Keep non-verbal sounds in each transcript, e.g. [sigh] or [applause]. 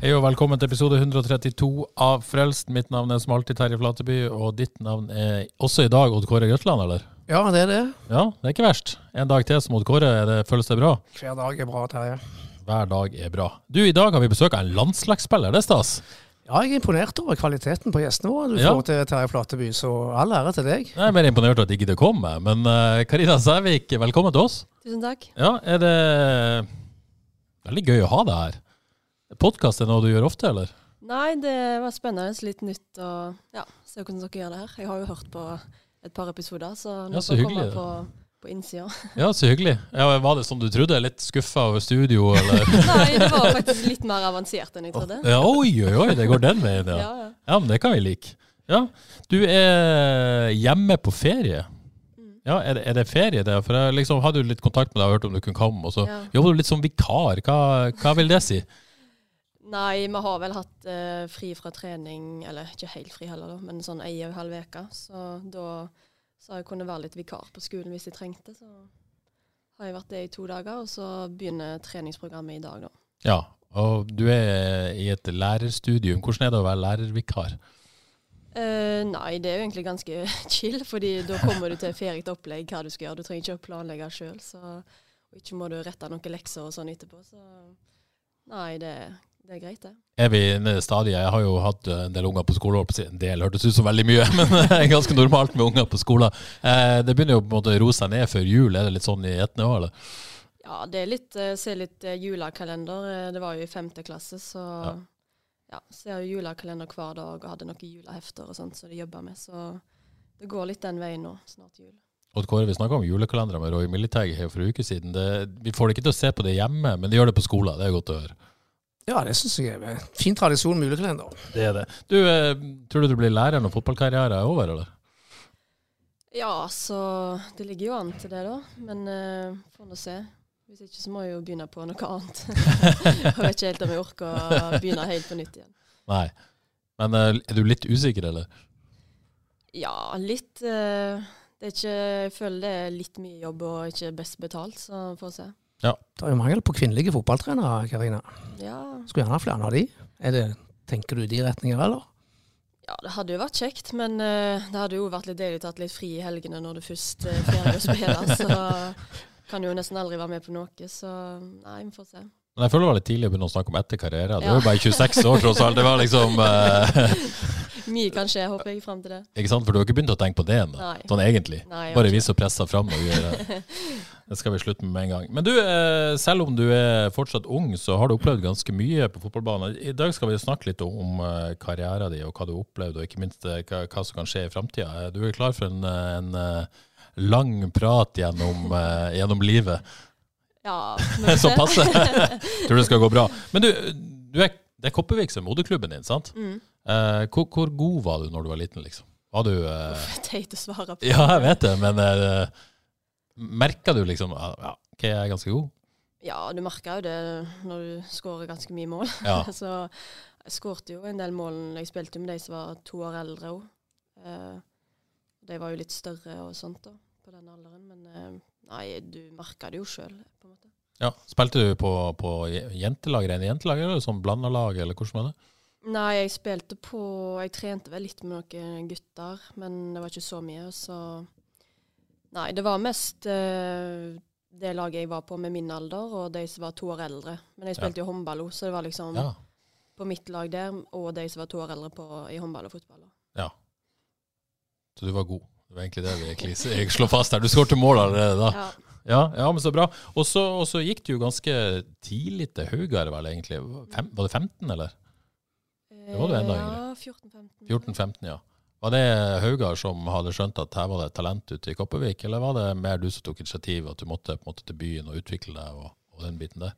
Hei og velkommen til episode 132 av Frelst. Mitt navn er som alltid Terje Flateby, og ditt navn er også i dag Odd Kåre Grøtland, eller? Ja, det er det. Ja, det er ikke verst. En dag til som Odd Kåre, er det, føles det bra? Hver dag er bra, Terje. Hver dag er bra. Du, i dag har vi besøk av en landslagsspiller, det er stas. Ja, jeg er imponert over kvaliteten på gjestene våre du Ja. får til Terje Flateby, så all ære til deg. Jeg er mer imponert over at de gidder komme, men eh, Karina Sævik, velkommen til oss. Tusen takk. Ja, er det veldig gøy å ha deg her? Podkast er noe du gjør ofte, eller? Nei, det var spennende, litt nytt og ja, se hvordan dere gjør det her. Jeg har jo hørt på et par episoder, så nå Ja, så får jeg på, på innsida. Ja, så hyggelig. Ja, var det som du trodde? Litt skuffa over studio, eller? [laughs] Nei, det var faktisk litt mer avansert enn jeg trodde. Ja, oi, oi, oi, det går den veien, ja. [laughs] Ja, ja. Ja, men det kan vi like. Ja, Du er hjemme på ferie. Mm. Ja, Er det, er det ferie, det? For jeg liksom hadde jo litt kontakt med deg og hørte om du kunne komme, og så Ja. jobber du litt som vikar. Hva, hva vil det si? Nei, vi har vel hatt eh, fri fra trening, eller ikke helt fri heller, da, men sånn ei og en halv uke. Så da så jeg kunnet være litt vikar på skolen hvis jeg trengte. Så har jeg vært det i to dager, og så begynner treningsprogrammet i dag, da. Ja, og du er i et lærerstudium. Hvordan er det å være lærervikar? Eh, nei, det er jo egentlig ganske [laughs] chill, fordi da kommer du til ferdig opplegg hva du skal gjøre. Du trenger ikke å planlegge sjøl, og ikke må du rette noen lekser og sånn etterpå. Så nei, det, det er greit, det. Er vi nede i stadiet? Jeg har jo hatt en del unger på skole. En del hørtes ut som veldig mye, [laughs] men det er ganske normalt med unger på skolen. Eh, det begynner jo på en måte å roe seg ned før jul. Er det litt sånn i ett år, eller? Ja, det er litt eh, Se litt eh, julekalender. Eh, Det var jo i femte klasse, så Ja. ja. ser jo julekalender hver dag og hadde noen julehefter og sånt som de jobber med. Så det går litt den veien nå, snart jul. Odd Kåre, vi snakka om julekalendere med Roy Militeg for en uke siden. Det, vi får det ikke til å se på det hjemme, men de gjør det på skolen. Det er godt å høre. Ja, det syns jeg er en fin tradisjon med julekalender. Det er det. Du, eh, tror du du blir lærer når fotballkarrieren er over, eller? Ja, så det ligger jo an til det, da. Men uh, får nå se. Hvis ikke så må jeg jo begynne på noe annet. [laughs] jeg vet ikke helt om jeg orker å begynne helt på nytt igjen. Nei. Men uh, er du litt usikker, eller? Ja, litt Uh, det er ikke, Jeg føler det er litt mye jobb og ikke best betalt, så får vi se. Det er jo mangel på kvinnelige fotballtrenere, Karina. Ja, Skulle gjerne ha flere av de. Er det, tenker du i de retninger, eller? ja, det hadde jo vært kjekt, men uh, det hadde jo vært litt deilig å tatt litt fri i helgene når du først uh, ferdig å spille. [laughs] Så kan jo nesten aldri være med på noe, så nei, vi får se. Men jeg føler det var litt tidlig å begynne å snakke om etter karriere. Du Ja. er jo bare 26 år, tross alt. Det var liksom uh... [laughs] Mye kan skje, håper jeg, fram til det. Ikke sant? For du har ikke begynt å tenke på det ennå, sånn egentlig. Nei, Bare vi som presser press fram. Og gjør Det [laughs] skal vi slutte med med en gang. Men du, eh, selv om du er fortsatt ung, så har du opplevd ganske mye på fotballbanen. I dag skal vi snakke litt om eh, karrieren din og hva du har opplevd, og ikke minst eh, hva, som kan skje i framtida. Du er klar for en, eh, en eh, lang prat gjennom, eh, gjennom livet. Ja, [laughs] Som se. passer. [laughs] Tror det skal gå bra. Men du, du er, det er Kopervik som er moderklubben din, sant? Mm. Eh, hvor, hvor god var du når du var liten, liksom? Var du eh, Teit å svare på. Ja, jeg vet det, men uh, merka du liksom Ja, ok, jeg er ganske god? Ja, du merker jo det når du skårer ganske mye mål. Ja. [laughs] så jeg skårte jo en del mål. Jeg spilte med de som var to år eldre òg. de var jo litt større og sånt da, på den alderen. Men eh, nei, du merker det jo sjøl, på en måte. Ja. Spilte du på, på jentelag, rene jentelag, eller sånn blanda lag, eller hvordan var det? Nei, jeg spilte på Jeg trente vel litt med noen gutter, men det var ikke så mye. Så Nei, det var mest eh, det laget jeg var på med min alder, og de som var to år eldre. Men jeg spilte jo håndball òg, så det var liksom Ja. på mitt lag der, og de som var to år eldre på, i håndball og fotball. ja. Så du var god. Det var egentlig det vi egentlig jeg slår fast her. Du skåret mål allerede da. Ja. Ja, ja, men så bra. Og så og så gikk du jo ganske tidlig til Haugar, vel, egentlig. Fem, var det 15, eller? Det var du enda yngre. Ja, 14-15. 14-15, ja. Var det Haugar som hadde skjønt at her var det talent ute i Kopervik, eller var det mer du som tok initiativ, at du måtte på en måte til byen og utvikle deg og, og den biten der?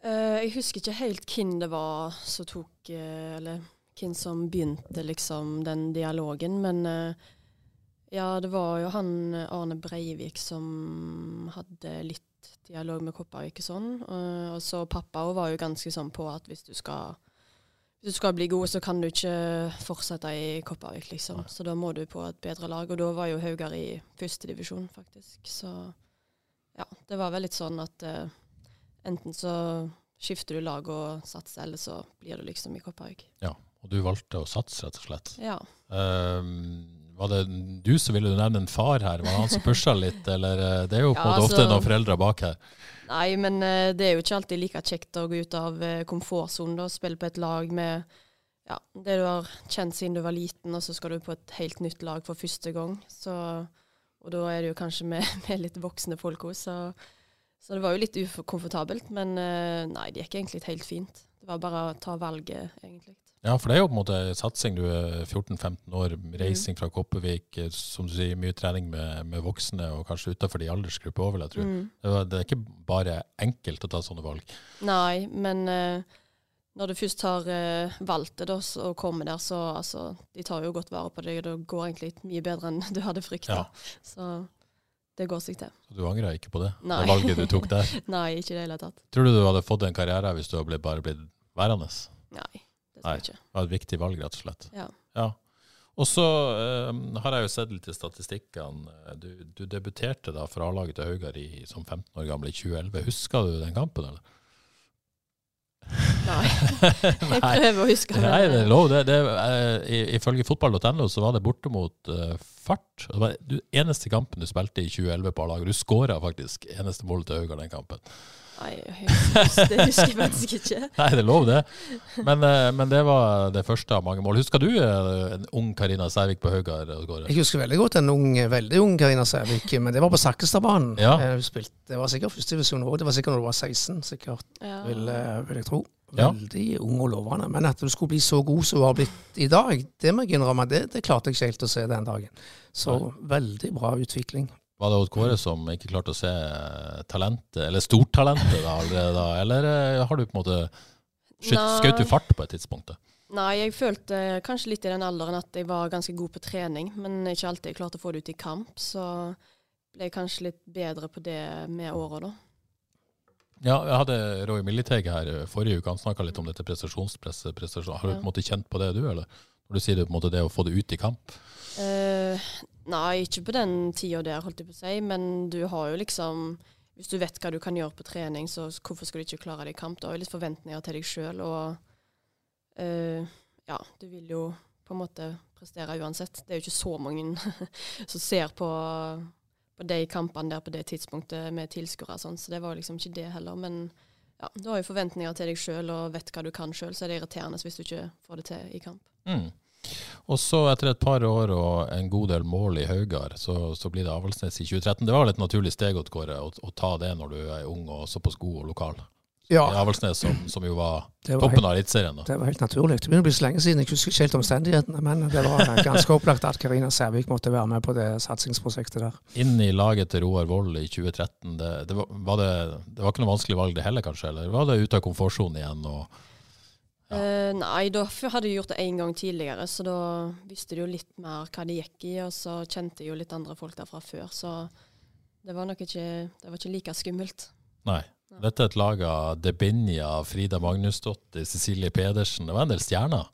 Uh, jeg husker ikke helt hvem det var som tok eh, Eller hvem som begynte liksom den dialogen, men uh, ja, det var jo han Arne Breivik som hadde litt dialog med Kopervik og sånn. Og så pappa var jo ganske sånn på at hvis du skal du skal bli god, så kan du ikke fortsette i Kopervik, liksom. Så da må du på et bedre lag. Og da var jo Haugar i førstedivisjon, faktisk. Så ja, det var vel litt sånn at uh, enten så skifter du lag og satser, eller så blir du liksom i Kopervik. Ja, og du valgte å satse, rett og slett. Ja. Um, var det du som ville nevne en far her? Var det han som pusha litt, eller eh, Det er jo på en Ja, måte ofte altså- noen foreldre bak her. Nei, men eh, det er jo ikke alltid like kjekt å gå ut av uh, komfortsonen og spille på et lag med ja, det du har kjent siden du var liten, og så skal du på et helt nytt lag for første gang. Så, og da er det jo kanskje med, [laughs] med litt voksne folk òg, så, så det var jo litt ukomfortabelt. Men eh, nei, det gikk egentlig helt fint. Det var bare å ta valget, egentlig. Ja, for det er jo på en måte satsing. Du er 14-15 år, reising fra Kopervik, eh, som du sier, mye trening med, med voksne, og kanskje utenfor de aldersgrupper òg, vil jeg tro. Mm. Det, det er ikke bare enkelt å ta sånne valg. Nei, men uh, når du først har uh, valgt det da, og kommer der, så altså, de tar jo godt vare på deg, og det går egentlig mye bedre enn du hadde frykta. Ja. Så det går seg til. Så du angrer ikke på det? Nei. Det valget du tok der? [laughs] Nei, ikke i det hele tatt. Tror du du hadde fått en karriere hvis du hadde bare blitt værende? Nei, Nei. ikke. Det var et viktig valg, rett og slett. Ja. Ja. Og så um, har jeg jo sett litt i statistikkene. Du, du debuterte da for A-laget til Haugar i, som 15 år gammel i 2011. Husker du den kampen, eller? Nei. [laughs] Jeg prøver å huske Nei, det er lov. Det, det, uh, ifølge fotball.no så var det borte mot eh, Fart. Det var du eneste kampen du spilte i 2011 på A-laget. Du skåra faktisk eneste målet til Haugar den kampen. Nei, det husker jeg faktisk ikke. [laughs] Nei, det er lov, det. Men, eh, men det var det første av mange mål. Husker du eh, en ung Karina Sævik på Haugar? eh, Jeg husker veldig godt en ung, veldig ung Karina Sævik, men det var på Sakkestadbanen. Ja. Eh, Det var sikkert førstedivisjon òg. Det var sikkert når du var 16, sikkert, Ja. vil, vil jeg tro. Ja. Veldig ung og lovende. Men at du skulle bli så god som du har blitt i dag, det må jeg innrømme, det, det klarte jeg ikke helt å se den dagen. Så veldig bra utvikling. Var det Odd Kåre som ikke klarte å se talentet, eller stortalentet da allerede da, eller eh, har du på en måte skjøt du fart på et tidspunkt? da? Nei, jeg følte kanskje litt i den alderen at jeg var ganske god på trening, men ikke alltid jeg klarte å få det ut i kamp. Så ble jeg kanskje litt bedre på det med åra, da. Ja, jeg hadde Roy Militeig her eh, forrige uke, han snakka litt om dette prestasjonspresset. Prestasjon. Har du på en måte kjent på det, du, eller? Når du sier det på en måte det å få det ut i kamp? Eh, nei, ikke på den tida der, holdt jeg på å si, men du har jo liksom Hvis du vet hva du kan gjøre på trening, så hvorfor skal du ikke klare det i kamp? Du har jo litt forventninger til deg sjøl, og uh, ja, du vil jo på en måte prestere uansett. Det er jo ikke så mange [laughs] som ser på, på de kampene der på det tidspunktet med tilskuere, og sånn, så det var liksom ikke det heller. Men ja, du har jo forventninger til deg sjøl og vet hva du kan sjøl, så er det irriterende hvis du ikke får det til i kamp. Mm. Og så, etter et par år og en god del mål i Haugar, så, så blir det Avaldsnes i 2013. Det var vel et naturlig steg å, å ta det når du er ung og såpass god og lokal. Ja, I Avaldsnes, som, som jo var var, toppen helt, av Eliteserien. det var helt naturlig. Det begynner å bli så lenge siden. Jeg husker ikke helt omstendighetene, men det var ganske opplagt at Karina Sævik måtte være med på det satsingsprosjektet der. Inn i laget til Roar Vold i 2013, det, det, var, var det, det var ikke noe vanskelig valg det heller, kanskje? Eller var det ute av komfortsonen igjen? Og, Ja. Eh, nei, da hadde jeg gjort det én gang tidligere, så da visste de jo litt mer hva det gikk i, og så kjente jeg jo litt andre folk der fra før, så det var nok ikke, det var ikke like skummelt. nei. Dette er et lag av Debinia, Frida Magnusdottir, Cecilie Pedersen. Det var en del stjerner.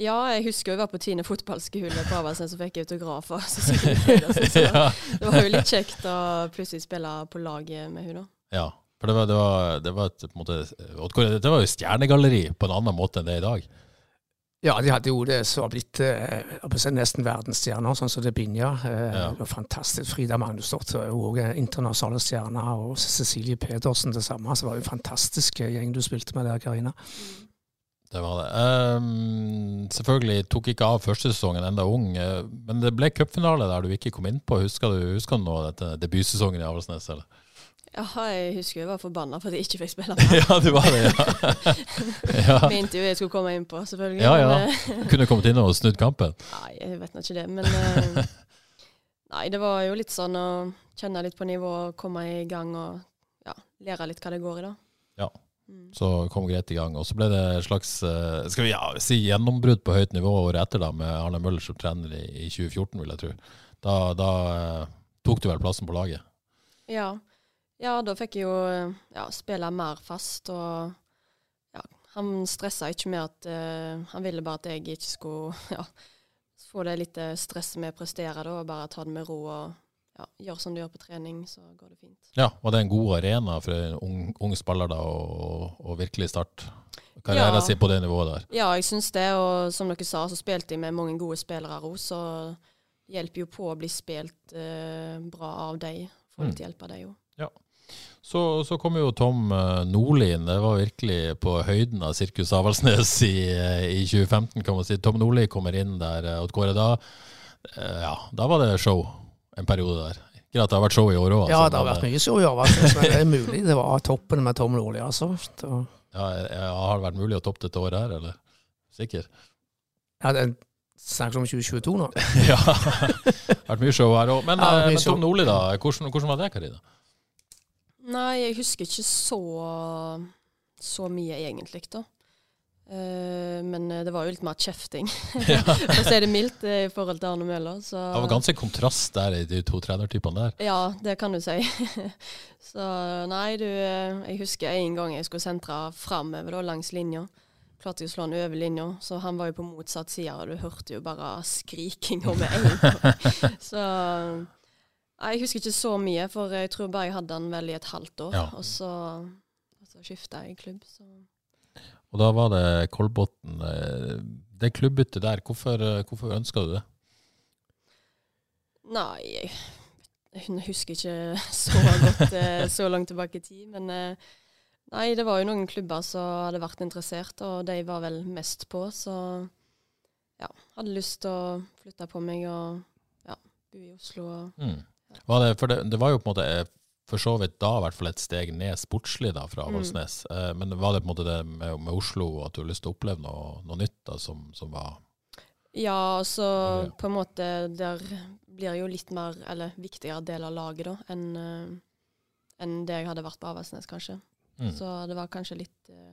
Ja, jeg husker jeg var på Tine fotballskole [laughs] på Avaldsnes og fikk autograf av Cecilie Pedersen, så ja. det var jo litt kjekt å plutselig spille på laget med da. ja. For det var, det var, det var et, måte, det var jo stjernegalleri på en annen måte enn det er i dag. Ja, de hadde jo det som har blitt eh, nesten verdensstjerner, sånn som det Binja. Eh, Ja. det var fantastisk. Frida Magnusdottir er jo òg internasjonale stjerner, og Cecilie Pedersen det samme. Så det var jo en fantastisk gjeng du spilte med der, Karina. Det var det. Um, selvfølgelig tok ikke av første sesongen, enda ung. eh, Men det ble cupfinale der du ikke kom inn på. Husker du, husker du nå dette debutsesongen i Avaldsnes? eller? Ja, jeg husker jeg var forbanna for at jeg ikke fikk spille [laughs] mer. ja, du var det, ja. [laughs] ja. Mente jo jeg skulle komme inn på, selvfølgelig. Ja, ja. Men, eh, Kunne kommet inn og snudd kampen. [laughs] Nei, jeg vet nå ikke det. Men eh, Nei, det var jo litt sånn å kjenne litt på nivået, komme i gang og ja, lære litt hva det går i, da. Ja. Mm. Så kom greit i gang. Og så ble det et slags eh, skal vi ja, si gjennombrudd på høyt nivå året etter, da, med Arne Møller som trener i, i 2014, vil jeg tro. Da, da tok du vel plassen på laget? Ja. Ja, da fikk jeg jo eh, ja, spille mer fast, og ja, han stressa ikke med at uh, Han ville bare at jeg ikke skulle [laughs] ja, få det litt eh, stresset med å prestere, da, og bare ta det med ro og ja, gjøre som du gjør på trening, så går det fint. Ja, Var det en god arena for en ung, ung spiller da, å, å virkelig starte karrieren Ja. sin på det nivået der? Ja, jeg syns det, og som dere sa, så spilte jeg med mange gode spillere òg, så det hjelper jo på å bli spilt eh, bra av dem. Folk mm. hjelper deg jo. òg. Så, så kom jo Tom eh, Nordli inn. Det var virkelig på høyden av Sirkus Avaldsnes i, eh, i 2015, kan man si. Tom Nordli kommer inn der. eh, Og Kåre, da, ja, da var det show en periode der. Ikke at det har vært show i år òg. Ja, det har vært mye show i år, Altså. men det er mulig det var toppen med Tom Nordli, altså. Da, Ja, har det vært mulig å toppe dette året her, eller? Sikker? ja, det snakker om 2022 nå. [laughs] ja. [laughs] vært mye show her òg. Men, Ja, men. Tom Nordli, da. Hvordan, hvordan var det, Karina? Nei, jeg husker ikke så, så mye egentlig, da. Uh, men eh, det var jo litt mer kjefting, [laughs] [laughs] for å si det mildt, eh, i forhold til Arne Møller. Så Det var ganske kontrast der i de to trenertypene der. Ja, det kan du si. [laughs] så nei, du Jeg husker en gang jeg skulle sentre framover langs linja. Klarte jeg å slå han over linja, så han var jo på motsatt side, og du hørte jo bare skriking med en gang. så jeg husker ikke så mye, for jeg tror bare jeg hadde han vel i et halvt år, Ja. og så, og så skifta jeg klubb. Så. Og da var det Kolbotn. eh, Det klubbbyttet der, hvorfor, eh, hvorfor ønska du det? Nei, jeg, husker ikke [laughs] så godt eh, så langt tilbake i tid. Men nei, det var jo noen klubber som hadde vært interessert, og de var vel mest på. Så ja, hadde lyst til å flytte på meg og ja, bo i Oslo. Og, Mm. Var det, for det, det var jo på en måte eh, for så vidt da i hvert fall et steg ned sportslig da fra Avaldsnes. Mm. men var det på en måte det med, med Oslo at du har lyst til å oppleve noe, noe nytt da, som, som var ja, så Ja. på en måte der blir jo litt mer, eller viktigere del av laget da, enn eh, enn det jeg hadde vært på Avaldsnes, kanskje. mm. Så det var kanskje litt eh,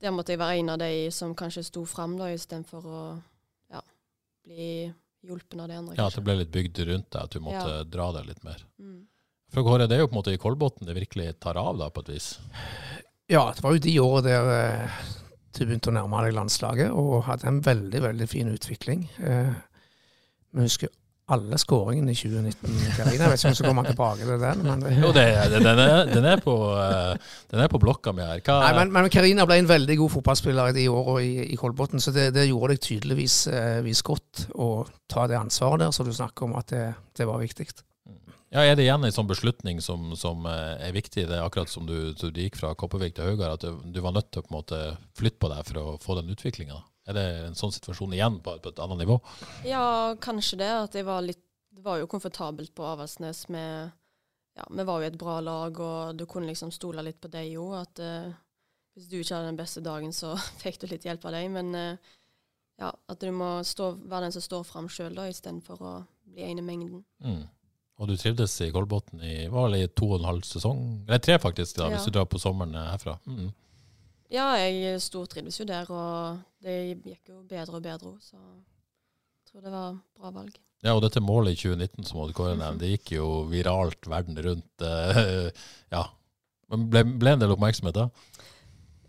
Der måtte jeg være en av de som kanskje sto fram, da, istedenfor å ja, bli hjulpen av det andre. Ja, at det ble litt bygd rundt deg, at du måtte Ja. dra det litt mer. Mm. For Kåre, det er jo på en måte i Kolbotn det virkelig tar av, da, på et vis. Ja, det var jo de årene der eh, du begynte å nærme deg landslaget, og hadde en veldig, veldig fin utvikling. Eh, Vi husker alle skåringene i 2019. Karina. Vet ikke om så kommer komme tilbake til den. Men, det, Jo, det, det, den, er, den, er på, eh, den er på blokka mi her. Hva, Nei, men, men Karina ble en veldig god fotballspiller i de årene i, i Kolbotn, så det, det gjorde deg tydeligvis eh, vis godt å ta det ansvaret der, så du snakker om at det, det var viktig. Ja, Er det igjen en sånn beslutning som, som eh, er viktig, det er akkurat som du, du gikk fra Kopervik til Haugar, at du, du var nødt til å på en måte flytte på deg for å få den utviklinga? Er det en sånn situasjon igjen på, på et annet nivå? Ja, kanskje det. At jeg var litt Det var jo komfortabelt på Avaldsnes med Ja, vi var jo et bra lag, og du kunne liksom stole litt på deg òg. At uh, hvis du ikke hadde den beste dagen, så [laughs] fikk du litt hjelp av deg. Men uh, ja, at du må stå, være den som står fram sjøl, istedenfor å bli en i mengden. Mm. Og du trivdes i Kolbotn i var vel i to og en halv sesong? Eller tre, faktisk, da, Ja. hvis du drar på sommeren herfra. Mm. Ja, jeg stortrives jo der, og det gikk jo bedre og bedre òg, så jeg tror det var bra valg. Ja, og dette målet i 2019 som Kåre nevnte, det gikk jo viralt verden rundt. Uh, ja. Ble, ble en del oppmerksomhet da?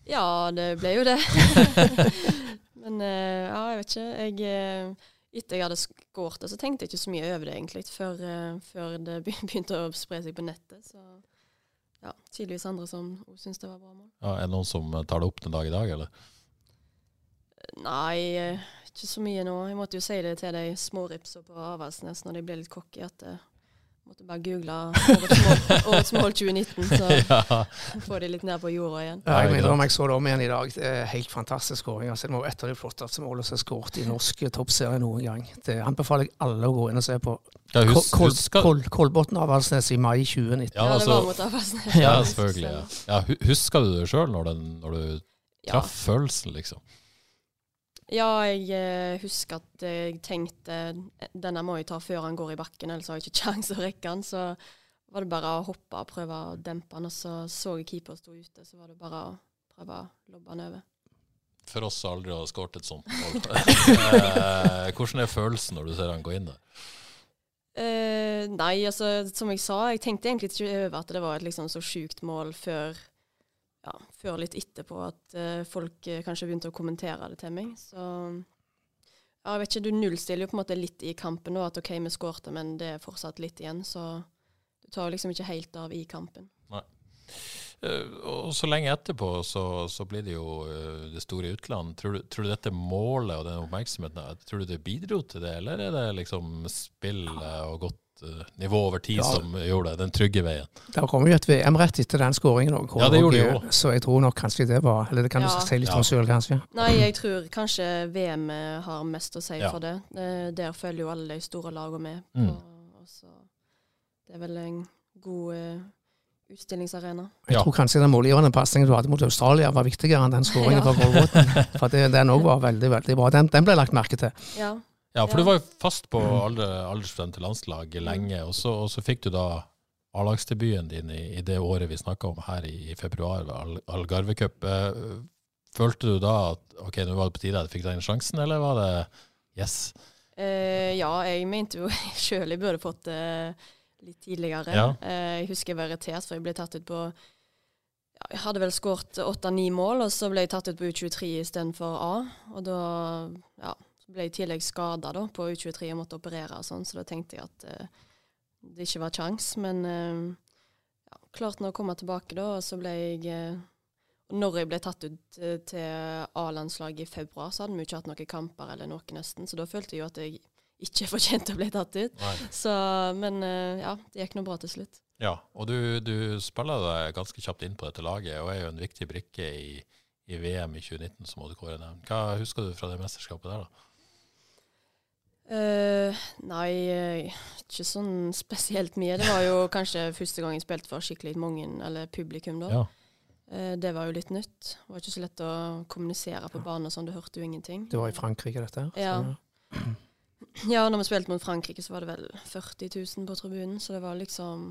Ja, det ble jo det. [laughs] Men uh, ja, jeg vet ikke. Jeg, eh, etter jeg hadde skåret det, så tenkte jeg ikke så mye over det egentlig, før, uh, før det [laughs] begynte å spre seg på nettet. Så ja, tydeligvis andre som også syntes det var bra mål. Ja, er det noen som tar det opp den dag i dag, eller? Nei, eh, ikke så mye nå. Jeg måtte jo si det til de småripsa på Avaldsnes når de ble litt cocky, at eh, måtte bare google årets mål, årets mål 2019, så [laughs] ja. får de litt ned på jorda igjen. Ja, jeg mener om jeg så det om igjen i dag. Det er helt fantastisk skåring. Altså, det må være et av de flotteste målene som er skåret i norsk toppserie noen gang. Det anbefaler jeg alle å gå inn og se på. Ja, hus, Kol Kol Kolbotn Avaldsnes i mai 2019. Ja, Ja, det altså- var mot Avaldsnes. ja, selvfølgelig. Ja. Ja, husker du det sjøl når, når du Ja. traff følelsen, liksom? Ja, jeg eh, husker at jeg tenkte denne må jeg ta før han går i bakken, ellers har jeg ikke [laughs] kjangs å rekke han. Så var det bare å hoppe og prøve å dempe han, og så så jeg keeper stå ute, så var det bare å prøve å lobbe han over. For oss som aldri har skåret et sånt mål. [laughs] Eh, Hvordan er følelsen når du ser han gå inn der? Eh, nei, altså, som jeg sa, jeg tenkte egentlig ikke over at det var et liksom så sjukt mål før, ja, før litt etterpå at uh, folk uh, kanskje begynte å kommentere det til meg. Så ja, jeg vet ikke, du nullstiller jo på en måte litt i kampen nå, at OK, vi skårte, men det er fortsatt litt igjen, så du tar liksom ikke helt av i kampen. Eh, Og så lenge etterpå så, så blir det jo eh, det store utland. Tror du, tror du dette målet og den oppmerksomheten tror du det bidro til det, eller er det liksom spillet og godt eh, nivå over tid Ja. som gjorde det, den trygge veien? da kom jo et VM rett etter den skåringen òg. Ja, det gjorde det. Så jeg tror nok kanskje det var Eller det kan du si litt Ja. om sjøl, kanskje. Nei, jeg tror kanskje VM har mest å si Ja. for det. Eh, Der følger jo alle de store lagene med. Mm. Og, og så det er vel en god eh, utstillingsarena. Jeg Ja. tror kanskje den målgivende pasningen du hadde mot Australia var viktigere enn den skåringen Ja. fra Kolbotn. For det, den òg var veldig, veldig bra. Den, den ble lagt merke til. Ja. Ja, for Ja. du var jo fast på alder, til landslag lenge, og så, og så fikk du da A-lagsdebuten din i, i det året vi snakka om her i, i februar, Al- Algarve Cup. Eh, Følte du da at ok, nå var det på tide at jeg fikk den sjansen, eller var det yes? Uh, ja, jeg mente jo [laughs] sjøl jeg burde fått det litt tidligere. Ja. Eh, jeg husker jeg var irritert, for jeg ble tatt ut på ja, Jeg hadde vel skåret åtte-ni mål, og så ble jeg tatt ut på U23 istedenfor A. Og da ja, ble jeg i tillegg skada på U23 og måtte operere og sånn, så da tenkte jeg at uh, det ikke var kjangs. Men uh, ja, klarte nå å komme tilbake da, og så ble jeg uh, når jeg ble tatt ut til A-landslaget i februar, så hadde vi ikke hatt noen kamper eller noe nesten, så da følte jeg jo at jeg ikke [laughs] fortjente å bli tatt ut. Så, men eh, ja, det gikk nå bra til slutt. Ja, og du, du spiller deg ganske kjapt inn på dette laget, og er jo en viktig brikke i, i VM i 2019, som Odd Kåre nevnte. Hva husker du fra det mesterskapet der, da? Uh, nei, eh, ikke sånn spesielt mye. Det var jo [laughs] kanskje første gang jeg spilte for skikkelig mange, eller publikum da. Ja. Uh, det var jo litt nytt. Det var ikke så lett å kommunisere på banen og sånn, du hørte jo ingenting. Det var i Frankrike, dette. her. Ja. [clears throat] Ja, når vi spilte mot Frankrike, så var det vel 40 000 på tribunen, så det var liksom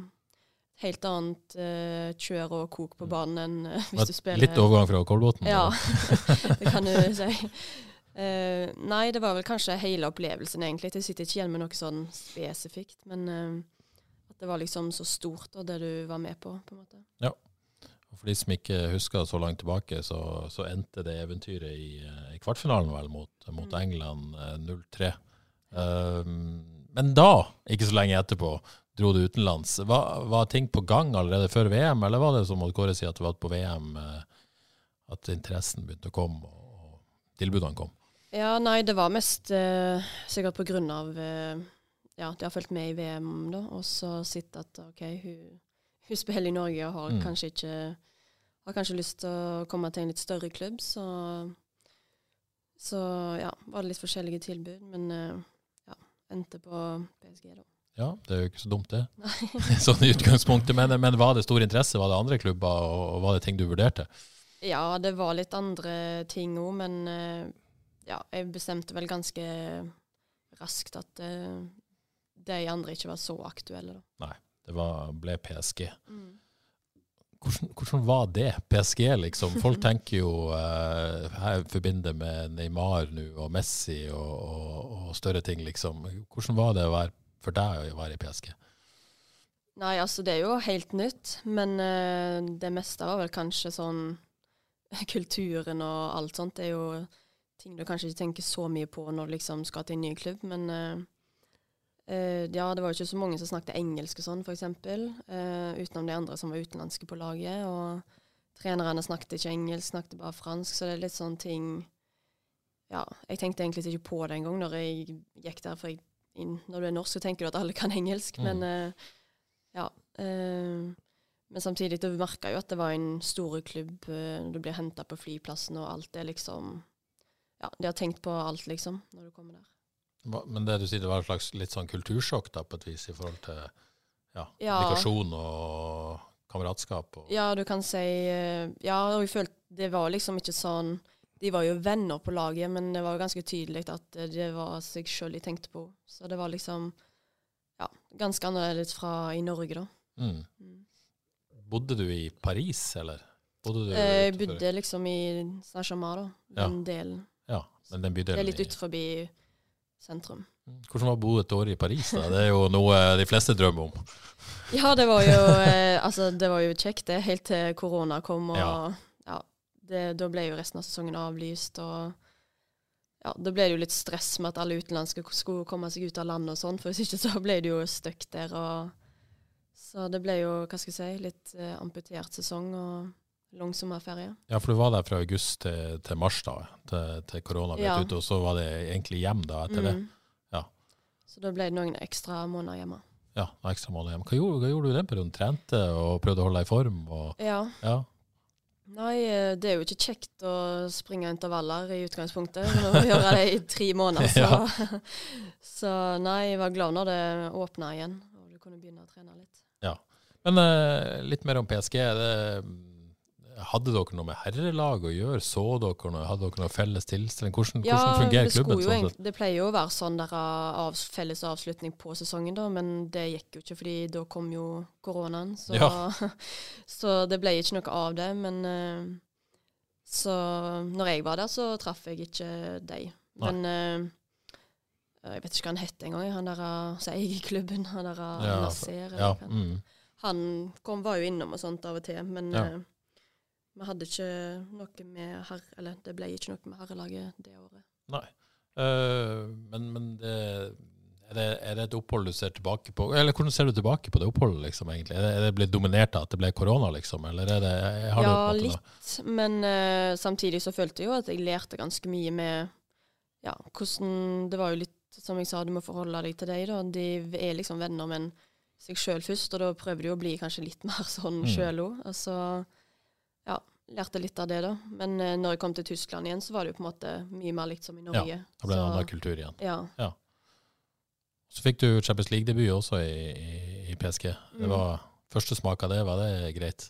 helt annet uh, kjør og kok på banen enn uh, hvis du spiller Litt overgang fra Kolbotn? Ja, [laughs] det kan du si. Uh, nei, det var vel kanskje hele opplevelsen, egentlig. Jeg sitter ikke igjen med noe sånn spesifikt, men at det var liksom så stort, og det du var med på, på en måte. Og For de som ikke husker så langt tilbake, så, så endte det eventyret i, i kvartfinalen vel mot, mot Mm. England eh, 0-3. Um, men da, ikke så lenge etterpå, dro du utenlands. Var, var ting på gang allerede før VM, eller var det som Kåre sier, at det var på VM eh, at interessen begynte å komme, og, tilbudene kom? Ja, nei, det var mest eh, sikkert på grunn av eh, ja, de har fulgt med i VM, da, og så sett at OK, hun, hun spiller i Norge og har Mm. kanskje ikke har kanskje lyst til å komme til en litt større klubb, så så ja, var det litt forskjellige tilbud, men eh, endte på PSG, da. Ja, det er jo ikke så dumt, det. [laughs] sånn i utgangspunktet. Men, men var det stor interesse? Var det andre klubber, og, var det ting du vurderte? Ja, det var litt andre ting òg, men eh, ja, jeg bestemte vel ganske raskt at eh, de andre ikke var så aktuelle, da. Det var, ble PSG. Mm. Hvordan, hvordan var det? PSG, liksom. [laughs] Folk tenker jo eh, her forbinder med Neymar nå, og Messi og, og, og større ting, liksom. Hvordan var det være, for deg å være i PSG? Nei, altså det er jo helt nytt, men eh, det meste var vel kanskje sånn [laughs] kulturen og alt sånt. Det er jo ting du kanskje ikke tenker så mye på når du liksom skal til en ny klubb, men eh, eh, ja, det var jo ikke så mange som snakket engelsk og sånn, for eksempel, eh, utenom de andre som var utenlandske på laget, og trenerne snakket ikke engelsk, snakket bare fransk, så det er litt sånn ting Ja, jeg tenkte egentlig ikke på det engang når jeg gikk der, for jeg, inn, når du er norsk, så tenker du at alle kan engelsk, Mm. men uh, Ja. Uh, men samtidig, du merka jo at det var en stor klubb du blir henta på flyplassen, og alt det liksom Ja, de har tenkt på alt, liksom, når du kommer der. Men det du sier, det var et slags litt sånn kultursjokk da, på et vis, i forhold til ja, Ja. kommunikasjon og kameratskap? Og, Ja, du kan si eh, Ja, og jeg følte det var liksom ikke sånn De var jo venner på laget, men det var jo ganske tydelig at eh, det var seg sjøl de tenkte på. Så det var liksom ja, ganske annerledes fra i Norge, da. Mm. Mm. Bodde du i Paris, eller? Bodde du Eh, Jeg bodde liksom i Saint-Germain, da. Den delen. Ja, men den bydelen Det er litt ut utenfor sentrum. Hvordan var det å bo et år i Paris? da? Det er jo noe de fleste drømmer om. Ja, det var jo eh, Altså, det var jo kjekt, det, helt til korona kom, og Ja. ja, det, da ble jo resten av sesongen avlyst, og ja, da ble det jo litt stress med at alle utenlandske skulle komme seg ut av landet og sånn, for hvis ikke så ble det jo stuck der, og Så det ble jo, hva skal jeg si, litt eh, amputert sesong og lang sommerferie. Ja, for du var der fra august til, til mars, da, til, til korona ble Ja. ute, og så var det egentlig hjem da etter det. Mm. Ja. Så da ble det noen ekstra måneder hjemme. Ja, noen ekstra måneder hjemme. Hva gjorde, hva gjorde du i den perioden? Trente og prøvde å holde deg i form? Og, Ja. ja. Nei, eh, det er jo ikke kjekt å springe intervaller i utgangspunktet. Når vi gjør det i tre måneder, [laughs] så. [laughs] så nei, jeg var glad når det åpna igjen, og du kunne begynne å trene litt. Ja, Men eh, litt mer om PSG. Det, hadde dere noe med herrelag å gjøre? Så dere noe? Hadde dere noe felles tilstelning? Hvordan, hvordan fungerer det, klubben? jo sånn det pleier jo å være sånn der uh, av, felles avslutning på sesongen, da, men det gikk jo ikke, fordi da kom jo koronaen. Så, Ja. [laughs] så det ble ikke noe av det. Men eh, så når jeg var der, så traff jeg ikke deg. Men eh, jeg vet ikke hva han het engang, han der som eier klubben. Han der Ja, Nasser. Ja, mm. Han kom, var jo innom og sånt av og til, men Ja. eh, vi hadde ikke noe med herre... Eller det ble ikke noe med herrelaget det året. Nei. Uh, men men det, er, det, er det et opphold du ser tilbake på? Eller hvordan ser du tilbake på det oppholdet, liksom, egentlig? Er det, er det blitt dominert av at det ble korona, liksom? Eller er det har du ja, på en måte litt. Men uh, samtidig så følte jeg jo at jeg lærte ganske mye med ja, hvordan Det var jo litt som jeg sa, du må forholde deg til deg, da. De er liksom venner, men seg sjøl først. Og da prøver de å bli kanskje litt mer sånn Mm. sjøl òg. Altså, ja, lærte litt av det, da. Men eh, når jeg kom til Tyskland igjen, så var det jo på en måte mye mer likt som i Norge. Ja, Da ble det en annen kultur igjen. Ja. Så fikk du Champions League-debut også i, i, i PSG. Det Mm. var Første smak av det, var det greit?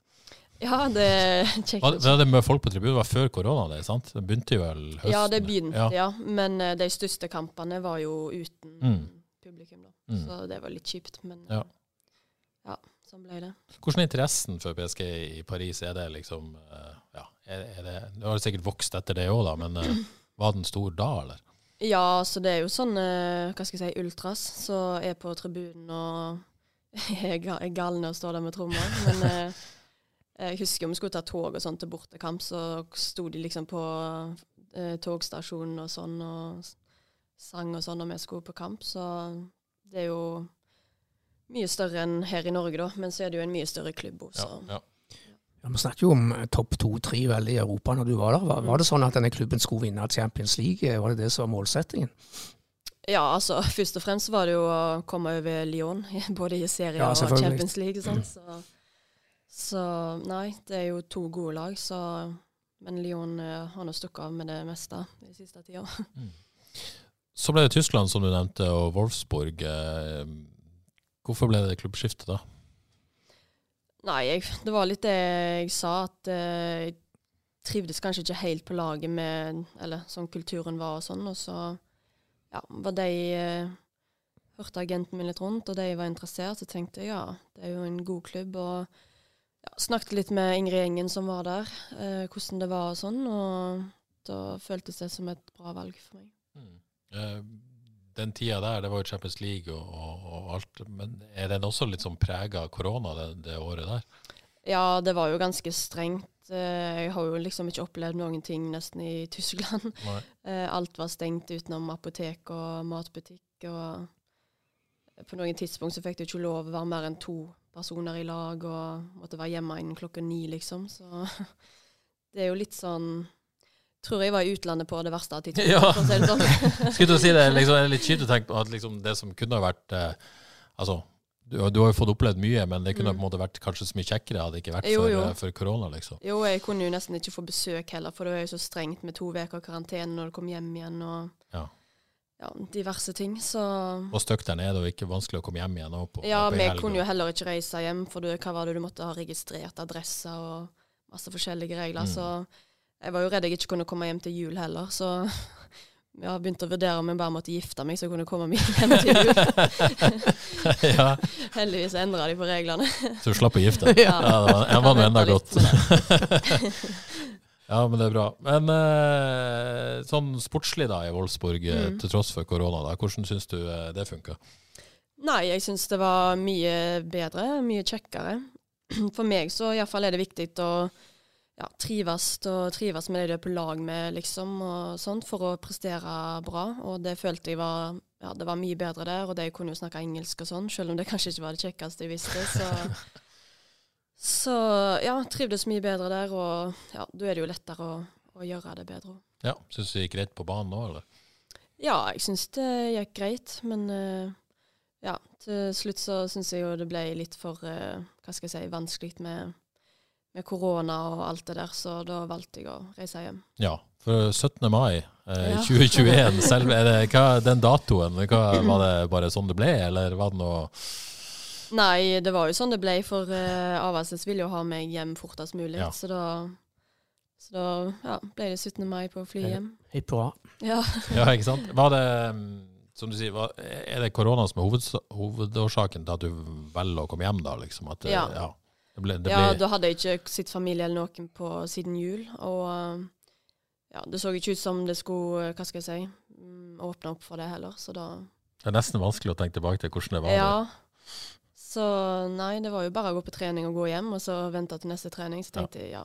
ja, det [laughs] kjekt. Var, var det med folk på tribunen? Det var før korona, det, sant? Det begynte jo vel høsten? Ja, det begynte, Ja. ja. Men uh, de største kampene var jo uten Mm. publikum, da. Mm. Så det var litt kjipt, men uh, ja, sånn ble det. Hvordan er interessen for PSG i Paris? Er det liksom eh, Ja, er, er det Du har sikkert vokst etter det òg, da, men eh, var den stor da, eller? Ja, så det er jo sånn, eh, hva skal jeg si, ultras som er på tribunen og [laughs] er er galne og står der med trommer. Men eh, jeg husker om vi skulle ta tog og sånn til bortekamp, så sto de liksom på eh, togstasjonen og sånn og sang og sånn når vi skulle på kamp. Så det er jo mye større enn her i Norge, da. Men så er det jo en mye større klubb òg, så ja. Ja, Vi snakker jo om eh, topp to-tre vel i Europa når du var der. Var, Mm. var det sånn at denne klubben skulle vinne Champions League? Var det det som var målsettingen? Ja, altså først og fremst var det jo å komme over Lyon, [laughs] både i serie Ja, og. Champions League. Sant? Så, så nei, det er jo to gode lag, så Men Lyon eh, har nå stukket av med det meste de siste tida. Så ble det Tyskland, som du nevnte, og Wolfsburg. Eh, hvorfor ble det klubbskifte da? Nei, jeg, det var litt det jeg sa, at eh, jeg trivdes kanskje ikke helt på laget med Eller sånn kulturen var og sånn, og så ja, var de eh, Hørte agenten min litt rundt, og de var interessert, så tenkte jeg ja, det er jo en god klubb. og ja, Snakket litt med Ingrid Engen som var der, eh, hvordan det var og sånn, og da føltes det som et bra valg for meg. Eh, den tida der, det var jo Champions League og, og, og alt, men er den også litt sånn prega av korona det, det året der? Ja, det var jo ganske strengt. Eh, Jeg har jo liksom ikke opplevd noen ting nesten i Tyskland. Nei. [laughs] Eh, Alt var stengt utenom apotek og matbutikk. Og på noen tidspunkt så fikk du ikke lov å være mer enn to personer i lag, og måtte være hjemme innen klokka ni, liksom. Så [laughs] det er jo litt sånn Tror jeg var i utlandet på det verste av tidspunktet, Ja. for å si det sånn. [laughs] Skulle til å si det, liksom, er litt kjipt å tenke på at liksom, det som kunne ha vært eh, Altså, du, du har jo fått opplevd mye, men det kunne Mm. på en måte vært kanskje så mye kjekkere hadde det ikke vært Jo, for, jo. eh, for korona, liksom. Jo, jeg kunne jo nesten ikke få besøk heller, for det var jo så strengt med to uker karantene når du kom hjem igjen og Ja. ja, diverse ting. Så Og stygt der nede, og ikke vanskelig å komme hjem igjen. Opp, ja, vi kunne jo heller ikke reise hjem, for du, hva var det du måtte ha registrert adresser og masse forskjellige regler. Mm. Så jeg var jo redd jeg ikke kunne komme hjem til jul heller, så [laughs] jeg har begynt å vurdere om jeg bare måtte gifte meg så jeg kunne komme meg [laughs] hjem til jul. [laughs] ja, Heldigvis endra de på reglene. så du slapp å gifte deg. Ja. Ja, det var, jeg var enda godt. ja, men det er bra. Men eh, sånn sportslig da i Wolfsburg, eh, Mm. til tross for korona, da, hvordan syns du eh, det funka? Nei, jeg syns det var mye bedre, mye kjekkere. [clears throat] For meg så iallfall er det viktig å ja, trives, og trives med de du er på lag med, liksom, og sånt, for å prestere bra. Og det følte jeg var ja, det var mye bedre der, og de kunne jo snakke engelsk og sånn, selv om det kanskje ikke var det kjekkeste jeg visste. Så, [laughs] så ja, trivdes mye bedre der, og ja, da er det jo lettere å, å gjøre det bedre. Ja, Syns du det gikk greit på banen nå, eller? Ja, jeg syns det gikk greit, men uh, ja, til slutt så syns jeg jo det ble litt for uh, hva skal jeg si, vanskelig med, med korona og alt det der, så da valgte jeg å reise hjem. Ja, for 17. mai eh, Ja. 2021, [laughs] selv, er det, hva, den datoen, hva, var det bare sånn det ble, eller var det noe Nei, det var jo sånn det ble, for eh, Avaldsnes ville jo ha meg hjem fortest mulig, Ja. så da så da ja, ble det 17. mai på fly hjem. Hipp hurra. Ja. Ja, ikke sant? Var det, mm, som du sier, hva, er det korona som er hovedårsaken til at du velger å komme hjem, da? liksom? At ja. Ja. Det ble, det ja, da hadde jeg ikke sett familie eller noen på siden jul, og eh, ja, det så ikke ut som det skulle, eh, hva skal jeg si, mm, åpne opp for det heller, så da det er nesten vanskelig å tenke tilbake til hvordan det var. Ja. Så nei, det var jo bare å gå på trening og gå hjem, og så vente til neste trening. Så Ja. tenkte jeg ja,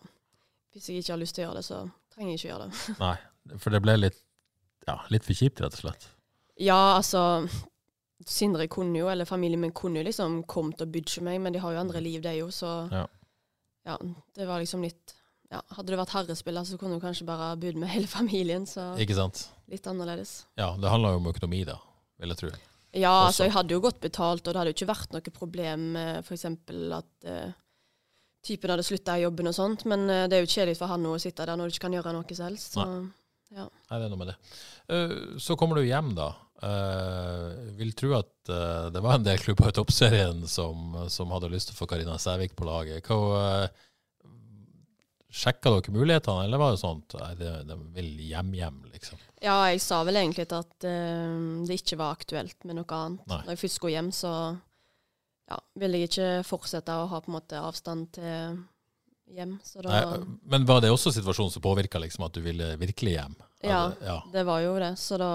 hvis jeg ikke har lyst til å gjøre det, så trenger jeg ikke gjøre. Det. Nei, for det ble litt, ja, litt for kjipt, rett og slett. Ja, altså Sindre kunne jo, eller familien min kunne jo liksom kommet og bydd meg, men de har jo andre liv, de jo, så Ja. ja, det var liksom litt ja, Hadde det vært herrespiller, så kunne du kanskje bare bydd med hele familien, så Ikke sant? litt annerledes. Ja, det handler jo om økonomi, da, vil jeg tro. Ja, Også. altså jeg hadde jo godt betalt, og det hadde jo ikke vært noe problem med f.eks. at uh, typen hadde slutta i jobben og sånt, men uh, det er jo kjedelig for han å sitte der når du ikke kan gjøre noe selv. Så Nei, det er noe med det. Eh, så kommer du hjem, da. Uh, vil tro at eh, det var en del klubber i toppserien som, som hadde lyst til å få Karina Sævik på laget. Hva, uh, Sjekka dere mulighetene, eller var det at nei, de, de vil hjem-hjem, liksom? ja, jeg sa vel egentlig at eh, det ikke var aktuelt med noe annet. Nei. Når jeg først skulle hjem, så ja, ville jeg ikke fortsette å ha på en måte avstand til hjem. Så da Nei, men var det også situasjonen som påvirka liksom, at du ville virkelig hjem? Ja. At- ja. Det var jo det. Så da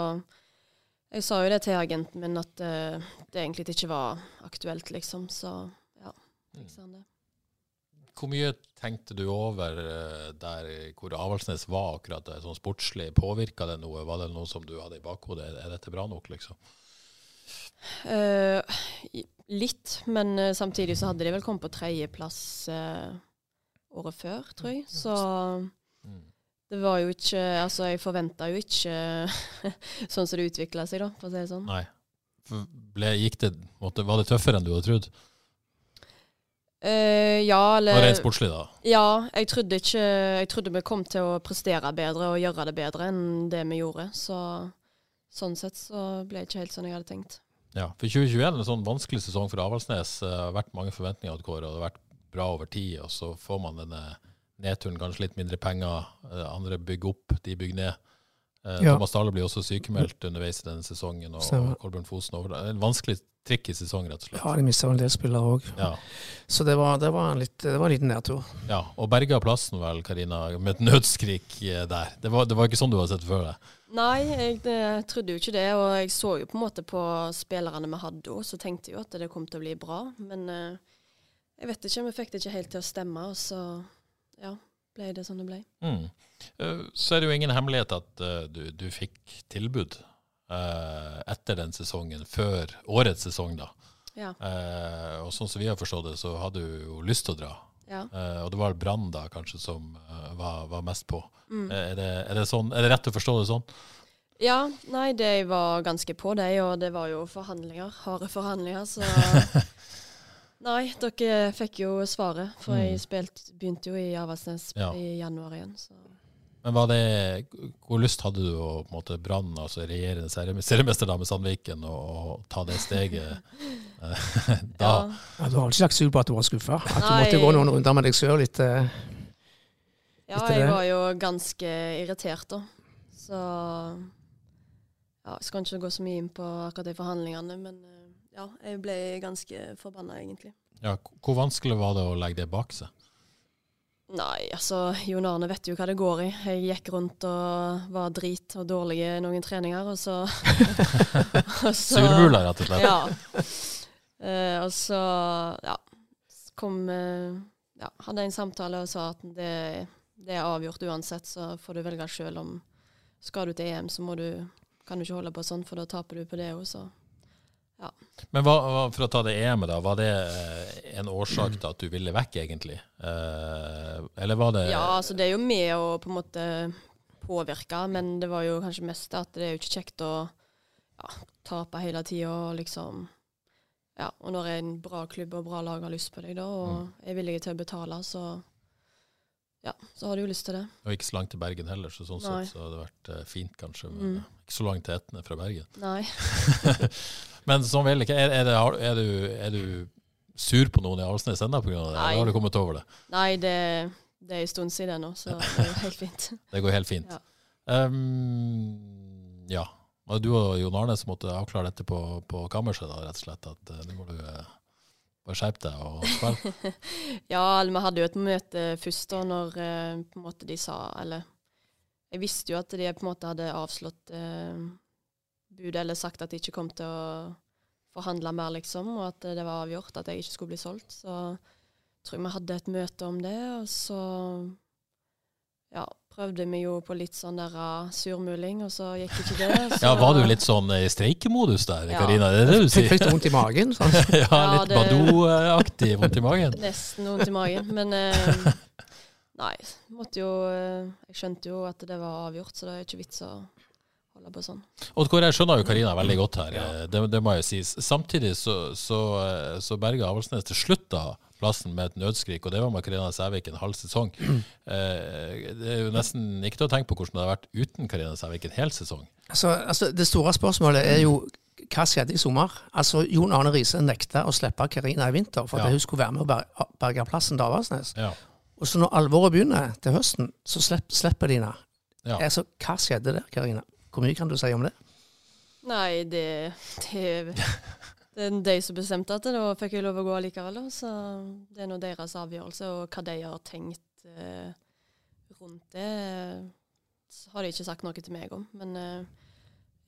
Jeg sa jo det til agenten min, at eh, det egentlig ikke var aktuelt, liksom. Så ja. fiksa han det. Hvor mye tenkte du over eh, der hvor Avaldsnes var akkurat det sånn sportslig? Påvirka det noe? Var det noe som du hadde i bakhodet? Er- dette bra nok, liksom? Uh, litt, men eh, samtidig så hadde de vel kommet på tredjeplass uh, året før, tror jeg. Så Mm. det var jo ikke Altså, jeg forventa jo ikke [laughs] sånn som det utvikla seg, da, for å si det sånn. Nei. Ble, gikk det, måtte, var det tøffere enn du hadde trodd? Uh, ja, eller rent sportslig, da? Ja, jeg trodde ikke Jeg trodde vi kom til å prestere bedre og gjøre det bedre enn det vi gjorde. Så sånn sett så ble det ikke helt sånn jeg hadde tenkt. Ja, for 2021 er en sånn vanskelig sesong for Avaldsnes. Det har vært mange forventninger til Kåre, og det har vært bra over tid. Og så får man denne nedturen, kanskje litt mindre penger. Eh, Andre bygger opp, de bygger ned. Eh, Ja. Thomas Dale blir også sykemeldt underveis i denne sesongen, og, og Kolbjørn Fosen over. Det er en vanskelig trikk i sesong, rett og slett. Ja, de mista en del spillere òg. Ja, Så det var, det, var en litt, det var en liten nedtur. ja. Og berga plassen vel, Karina, med et nødskrik eh, der. Det var, det var ikke sånn du hadde sett før det? Nei, jeg det, trodde jo ikke det. Og jeg så jo på en måte på spillerne vi hadde òg, så tenkte jeg jo at det kom til å bli bra. Men eh, jeg vet ikke, vi fikk det ikke helt til å stemme, og så ja, ble det sånn det ble. Mm. Eh, Så er det jo ingen hemmelighet at eh, du, du fikk tilbud eh, etter den sesongen, før årets sesong, da. Ja. Og sånn som vi har forstått det, så hadde du jo lyst til å dra. ja. Og det var Brann da kanskje som var, var mest på. Mm. Er, det, er, det sånn, er det rett å forstå det sånn? Ja, nei, de var ganske på de. og det var jo forhandlinger. Harde forhandlinger, så [laughs] Nei, dere fikk jo svaret, for jeg Mm. spilt, begynte jo i Avaldsnes Ja. i januar igjen. Så. Men var det, hvor lyst hadde du å på en måte Brann, altså regjerende seriemester da med Sandviken, og, ta det steget [laughs] eh, [laughs] da? Ja. Ja, du har ikke lagt skjul på at du var skuffa? At du Nei. måtte gå noen runder med deg sjøl etter Ja, Etter jeg det? var jo ganske irritert da. Så ja, jeg skal ikke gå så mye inn på akkurat de forhandlingene, men eh, ja, jeg ble ganske forbanna egentlig. Ja, hvor vanskelig var det å legge det bak seg? Nei, altså Jon Arne vet jo hva det går i. Jeg gikk rundt og var drit og dårlig i noen treninger, og så, [laughs] og så Surmula, rett og slett? Ja. Uh, og så ja, kom uh, ja, Hadde en samtale og sa at det, det er avgjort uansett, så får du velge sjøl om Skal du til EM, så må du, kan du ikke holde på sånn, for da taper du på det òg, så Men hva, for å ta det EM-et, da. Var det eh, en årsak til at du ville vekk, egentlig? Eh, eller var det Ja, altså det er jo med å på en måte påvirke, men det var jo kanskje mest at det er jo ikke kjekt å ja, tape hele tida og liksom Ja, og når en bra klubb og bra lag har lyst på deg, da, og er villige til å betale, så ja, så har du jo lyst til det. Og ikke så langt til Bergen heller, så sånn Nei. sett så hadde det vært eh, fint, kanskje. Men Mm. Eh, ikke så langt til Etne fra Bergen. Nei. [laughs] Men sånn vil ikke. Er, er, det, er, du, er du sur på noen i Avaldsnes ennå pga. det? Nei. Eller har du kommet over det? Nei, det, det er en stund siden nå, så det går helt fint. [laughs] Det går helt fint. Ja. Um, ja. Og du og Jon Arne som måtte avklare dette på, på kammerset, da, rett og slett. At det nå må du eh, bare skjerpe deg og spille. [laughs] Ja, eller vi hadde jo et møte først da når eh, på en måte de sa Eller jeg visste jo at de på en måte hadde avslått eh, budet eller sagt at de ikke kom til å forhandle mer, liksom, og at det var avgjort at jeg ikke skulle bli solgt. Så jeg tror jeg vi hadde et møte om det, og så ja, prøvde vi jo på litt sånn der uh, surmuling, og så gikk ikke det. [laughs] Så, Ja, Var du litt sånn i streikemodus der, Ja. Karina? Det er det du sier? fikk du vondt i magen? Sånn. [laughs] ja, Ja, litt det- Badou-aktig vondt i magen? Nesten vondt i magen. Men eh, [laughs] nei, måtte jo eh, Jeg skjønte jo at det var avgjort, så det er ikke vits å holde på sånn. Og jeg skjønner jo Karina veldig godt her, ja. det, det må jeg si. Samtidig så, så, eh, så berga Avaldsnes til slutt da plassen med et nødskrik, og det var med Karina Sævik en halv sesong. [clears throat] Eh, det er jo nesten ikke til å tenke på hvordan det hadde vært uten Karina Sævik en hel sesong. Altså, altså, det store spørsmålet er jo hva skjedde i sommer? Altså, Jon Arne Riise nekta å slippe Karina i vinter for at Ja. hun skulle være med å berge plassen til Avaldsnes. Ja. Og så når alvoret begynner til høsten, så slipper, slipper de henne. Ja. Altså, hva skjedde der, Karina? Hvor mye kan du si om det? Nei, det, det, det er de som bestemte at da fikk jeg lov å gå likevel. Så det er nå deres avgjørelse, og hva de har tenkt eh, rundt det, så har de ikke sagt noe til meg om. Men eh,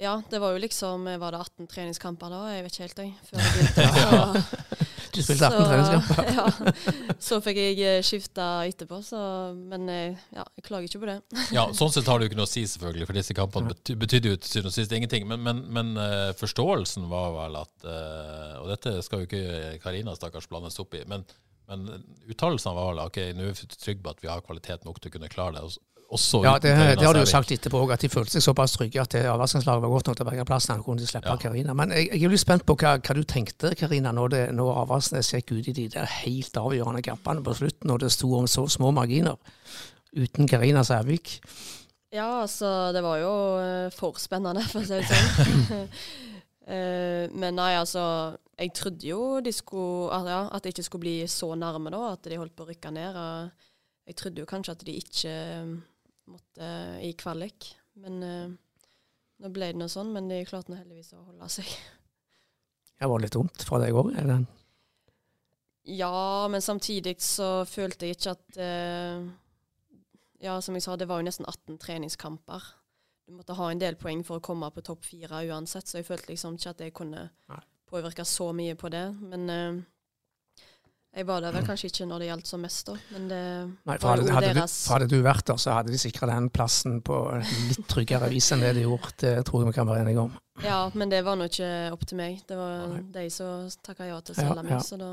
ja, det var jo liksom Var det 18 treningskamper da? Jeg vet ikke helt, jeg. Før jeg begynte. [laughs] Så, Du spilte 18 treningskamper. ja, så fikk jeg eh, skifta etterpå, så Men eh, ja, jeg klager ikke på det. [laughs] Ja, Sånn sett har det jo ikke noe å si, selvfølgelig, for disse kampene bety betydde jo til syvende og sist ingenting. Men, men, men eh, forståelsen var vel at Og dette skal jo ikke Karina stakkars blandes opp i, men, men uttalelsene var vel ok, nå er vi trygge på at vi har kvalitet nok til å kunne klare det. Også, Ja, det, det har du jo sagt etterpå òg, at de følte seg såpass trygge at det Avaldsnes-laget var godt nok til å berge plassen. Han kunne de slippe Ja. Karina. Men jeg, jeg er litt spent på hva, hva du tenkte, Karina, når, det- når Avaldsnes gikk ut i de der helt avgjørende kampene på slutten, og det sto om så små marginer. Uten Karina Sævik. Ja, altså, det var jo uh, for spennende, for å si det sånn. uh, [laughs] men nei, altså, jeg trodde jo de skulle, at, ja, at det ikke skulle bli så nærme, da, at de holdt på å rykke ned. Og jeg trodde jo kanskje at de ikke eh, måtte i kvalik. Men eh, nå ble det noe sånn, men de klarte nå heldigvis å holde seg. Det var litt dumt fra deg òg. Ja, men samtidig så følte jeg ikke at eh, Ja, som jeg sa, det var jo nesten 18 treningskamper. Du måtte ha en del poeng for å komme på topp fire uansett, så jeg følte liksom ikke at jeg kunne påvirke så mye på det. Men eh, jeg var der vel kanskje ikke når det gjaldt som mest, da. Men det Nei, for var hadde, jo hadde, du, for hadde du vært der, så hadde de sikra den plassen på litt tryggere vis enn det de gjorde. Det tror jeg vi kan være enige om. Ja, men det var nå ikke opp til meg. Det var Nei. de som takka ja til å Ja, meg, ja. så da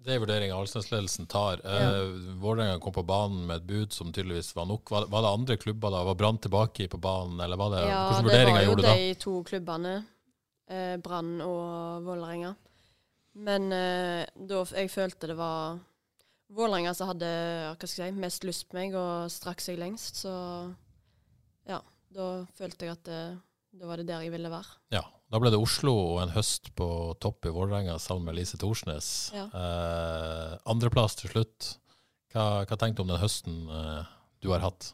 Det er vurderinga Alsnes-ledelsen tar. Eh, Vålerenga kom på banen med et bud som tydeligvis var nok. Var, var det andre klubber da? Var Brann tilbake på banen, eller var det, Ja, hvilke det var vurderinger jo gjorde du da? de to klubbene, eh, Brann og Vålerenga. Men eh, da jeg følte det var Vålerenga som hadde hva skal jeg si, mest lyst på meg og strakk seg lengst, så ja. Da følte jeg at det, da var det der jeg ville være. Ja, Da ble det Oslo og en høst på topp i Vålerenga sammen med Lise Thorsnes. Ja. Eh, Andreplass til slutt. Hva, hva tenkte du om den høsten eh, du har hatt?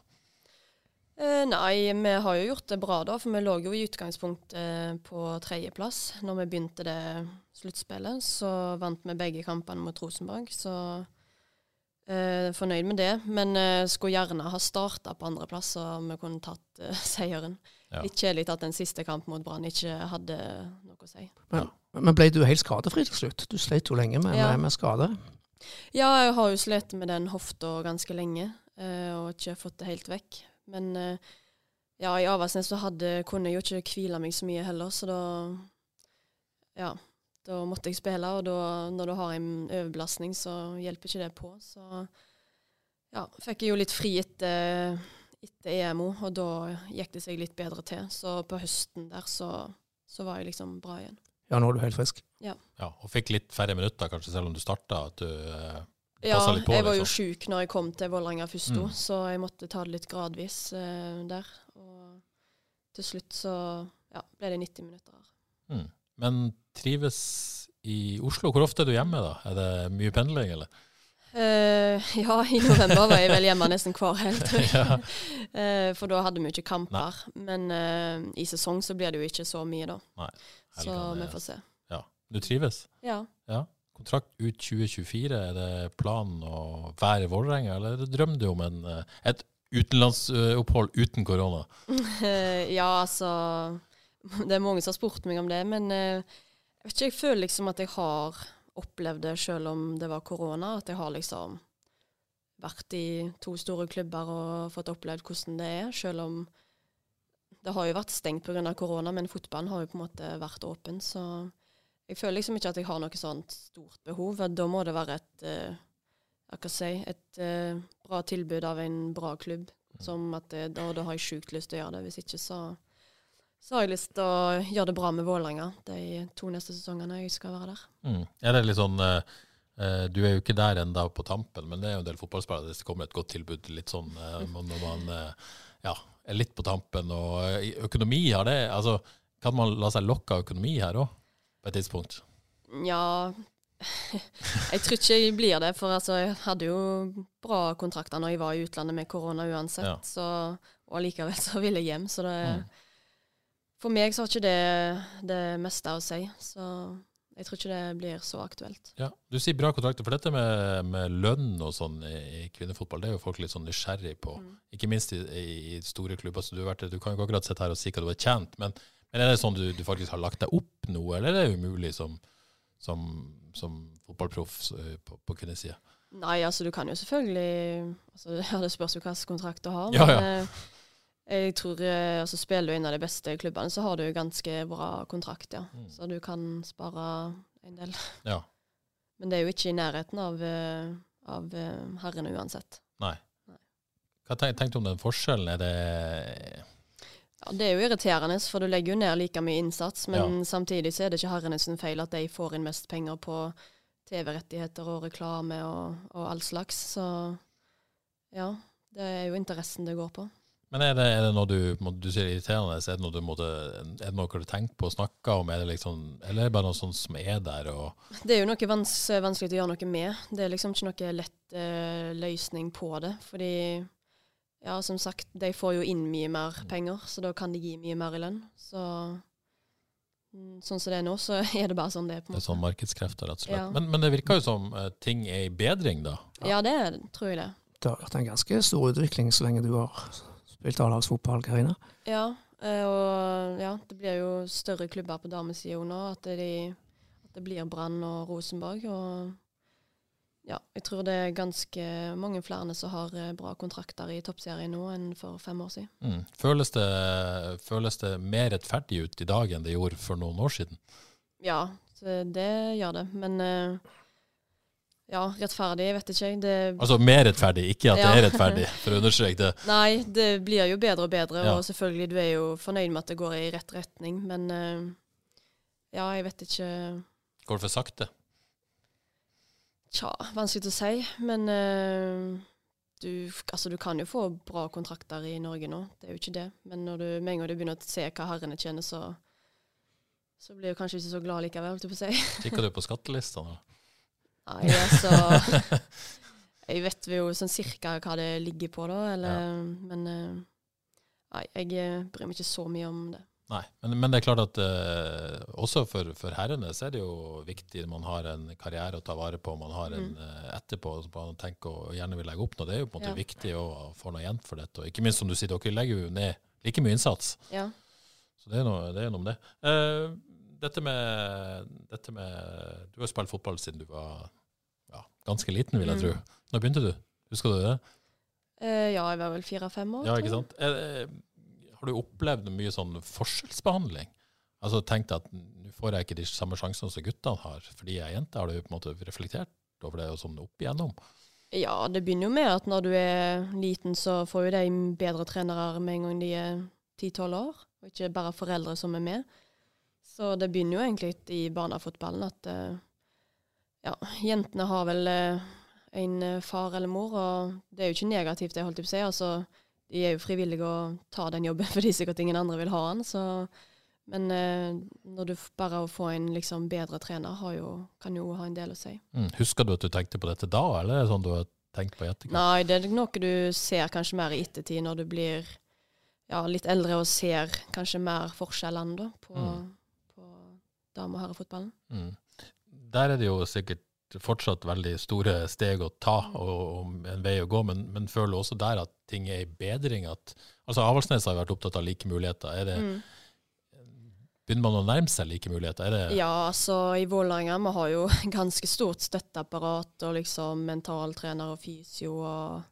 Eh, nei, vi har jo gjort det bra, da, for vi lå jo i utgangspunktet eh, på tredjeplass når vi begynte det sluttspillet. Så vant vi begge kampene mot Rosenborg, så eh, fornøyd med det. Men eh, skulle gjerne ha starta på andreplass, så vi kunne tatt eh, [laughs] seieren. Ja. Litt kjedelig at den siste kampen mot Brann ikke hadde noe å si. Men, men ble du helt skadefri til slutt? Du slet jo lenge med, Ja. med, med skade. Ja, jeg har jo slitt med den hofta ganske lenge, eh, og ikke fått det helt vekk. Men eh, ja, i Avaldsnes så hadde, kunne jeg jo ikke hvile meg så mye heller, så da Ja. Da måtte jeg spille, og da, når du har en overbelastning, så hjelper ikke det på. Så ja, fikk jeg jo litt fri etter, etter EMO, og da gikk det seg litt bedre til. Så på høsten der så, så var jeg liksom bra igjen. Ja, nå er du helt frisk. Ja, Og fikk litt færre minutter, kanskje, selv om du starta? At du eh, Ja, på? jeg var jo liksom. sjuk når jeg kom til Vålerenga først, Mm. så jeg måtte ta det litt gradvis uh, der. Og til slutt så ja, ble det 90 minutter. her. Mm. Men trives i Oslo? Hvor ofte er du hjemme, da? Er det mye pendling, eller? Uh, ja, i november var jeg vel hjemme nesten hver helg, tror jeg. [laughs] Ja. uh, [laughs] for da hadde vi jo ikke kamper. Men eh, i sesong så blir det jo ikke så mye, da. Nei. Så vi får se. Ja. Du trives? Ja. Ja. Kontrakt ut 2024, er det planen å være i Vålerenga, eller drømmer du om en, eh, et utenlandsopphold uten korona? [laughs] Ja, altså Det er mange som har spurt meg om det, men eh, jeg vet ikke, jeg føler liksom at jeg har opplevd det selv om det var korona. At jeg har liksom vært i to store klubber og fått opplevd hvordan det er, selv om det har jo vært stengt pga. korona, men fotballen har jo på en måte vært åpen, så jeg føler liksom ikke at jeg har noe sånt stort behov. Da må det være et uh, hva si, et uh, bra tilbud av en bra klubb. Som at det, da, da har jeg sjukt lyst til å gjøre det. Hvis ikke, så, så har jeg lyst til å gjøre det bra med Vålerenga de to neste sesongene jeg skal være der. Mm. Er det litt sånn eh, eh, Du er jo ikke der ennå på tampen, men det er jo en del fotballspillere hvis det kommer et godt tilbud litt sånn uh, når man eh, ja, er litt på tampen. Og eh, økonomi har det altså, Kan man la seg lokke av økonomi her òg, på et tidspunkt? Ja [laughs] Jeg tror ikke jeg blir det, for altså, jeg hadde jo bra kontrakter når jeg var i utlandet med korona uansett. Ja. Så, og allikevel så ville jeg hjem, så det Mm. For meg så har ikke det det meste å si. Så jeg tror ikke det blir så aktuelt. Ja, Du sier bra kontrakter, for dette med, med lønn og sånn i, i kvinnefotball, det er jo folk litt sånn nysgjerrig på. Ikke minst i, i, store klubber. Så du, har vært, du kan jo ikke akkurat sitte her og si hva du har tjent, men, men er det sånn du, du faktisk har lagt deg opp noe, eller er det umulig som, som, som fotballproff eh, på, på kvinnesida? Nei, altså du kan jo selvfølgelig altså, [laughs] ja, Det spørs jo hvilken kontrakt du har. Men ja. ja. jeg tror eh, altså, Spiller du en av de beste klubbene, så har du ganske bra kontrakt, ja. Mm. Så du kan spare en del. Ja. [laughs] Men det er jo ikke i nærheten av, eh, av eh, herrene uansett. Nei. Nei. Hva tenk, tenkte du om den forskjellen? Er det Det er jo irriterende, for du legger jo ned like mye innsats, men samtidig så er det ikke Herrenes feil at de får inn mest penger på TV-rettigheter og reklame og, og all slags. Så ja, det er jo interessen det går på. Men er det, er det noe du, må- du sier irriterende, er det noe du måtte, er det noe du tenker på å snakke om, er det liksom, eller er det bare noe sånt som er der? Og, Det er jo noe vans vanskelig å gjøre noe med. Det er liksom ikke noe lett eh, løsning på det. Fordi, ja, som sagt, de får jo inn mye mer penger, så da kan de gi mye mer i lønn. Så mm, sånn som det er nå, så [laughs] er det bare sånn det er. på en måte. det er sånn markedskrefter, rett og slett. Ja. Men, men det virker jo som uh, ting er i bedring, da. Ja, det er, tror jeg det. Det har vært en ganske stor utvikling så lenge du har spilt A-lagsfotball, Karina. Ja, eh, og ja, det blir jo større klubber på damesida nå. At, de, at det blir Brann og Rosenborg. Og ja, jeg tror det er ganske mange flere som har eh, bra kontrakter i toppserien nå enn for fem år siden. Mm. Føles, det, føles det mer rettferdig ut i dag enn det gjorde for noen år siden? Ja, det gjør det. Men eh, Ja, rettferdig, jeg vet ikke. Det, Altså mer rettferdig, ikke at Ja. det er rettferdig, for å understreke det. [laughs] nei, det blir jo bedre og bedre, Ja. og selvfølgelig, du er jo fornøyd med at det går i rett retning, men eh, ja, jeg vet ikke Går det for sakte? Tja, vanskelig å si. Men uh, du, altså, du kan jo få bra kontrakter i Norge nå, det er jo ikke det. Men når du, med en gang du begynner å se hva herrene tjener, så, så blir du kanskje ikke så glad likevel, å si. [laughs] Kikker du på skattelista nå? Nei, altså [laughs] Jeg vet jo sånn cirka hva det ligger på, da, eller Men eh, nei, jeg eh, bryr meg ikke så mye om det. Nei, men, men det er klart at uh, også for, for herrene så er det jo viktig man har en karriere å ta vare på, man har en uh, etterpå som man tenker og gjerne vil legge opp noe. Det er jo på en måte Ja. viktig å få noe igjen for dette. Og ikke minst som du sier, dere legger jo ned like mye innsats. Ja. Så det er noe, det er noe om det. Uh, dette, med, dette med Du har spilt fotball siden du var ja, ganske liten, vil jeg Mm. tro. Når begynte du? Husker du det? Ja, jeg var vel fire-fem år. Ja, tror ikke sant? Eh, har du opplevd mye sånn forskjellsbehandling? Altså tenkt at nå får jeg ikke de samme sjansene som guttene har, fordi jeg er jente. Har du på en måte reflektert over det og sånn opp igjennom? Ja, det begynner jo med at når du er liten, så får jo de bedre trenere med en gang de er 10-12 år, og ikke bare foreldre som er med. Så det begynner jo egentlig i barnefotballen at eh, ja, jentene har vel eh, en eh, far eller mor, og det er jo ikke negativt, det holdt jeg på å si. Altså, de er jo frivillige å ta den jobben [laughs] fordi sikkert ingen andre vil ha den. Så, men eh, når du bare å få en liksom bedre trener har jo, kan jo ha en del å si. Mm. Husker du at du tenkte på dette da, eller er det sånn du har tenkt på i etterkant? Nei, det er noe du ser kanskje mer i ettertid, når du blir ja, litt eldre og ser kanskje mer forskjellene da, på, Mm. på dame- og herrefotballen. Mm. Der er det jo sikkert fortsatt veldig store steg å ta og, og en vei å gå, men, men føler du også der at ting er i bedring? At, altså Avaldsnes har vært opptatt av like muligheter. Er det, Mm. Begynner man å nærme seg like muligheter? Er det, Ja, altså i Vålerenga vi har jo [laughs] ganske stort støtteapparat og liksom mentaltrener og fysio og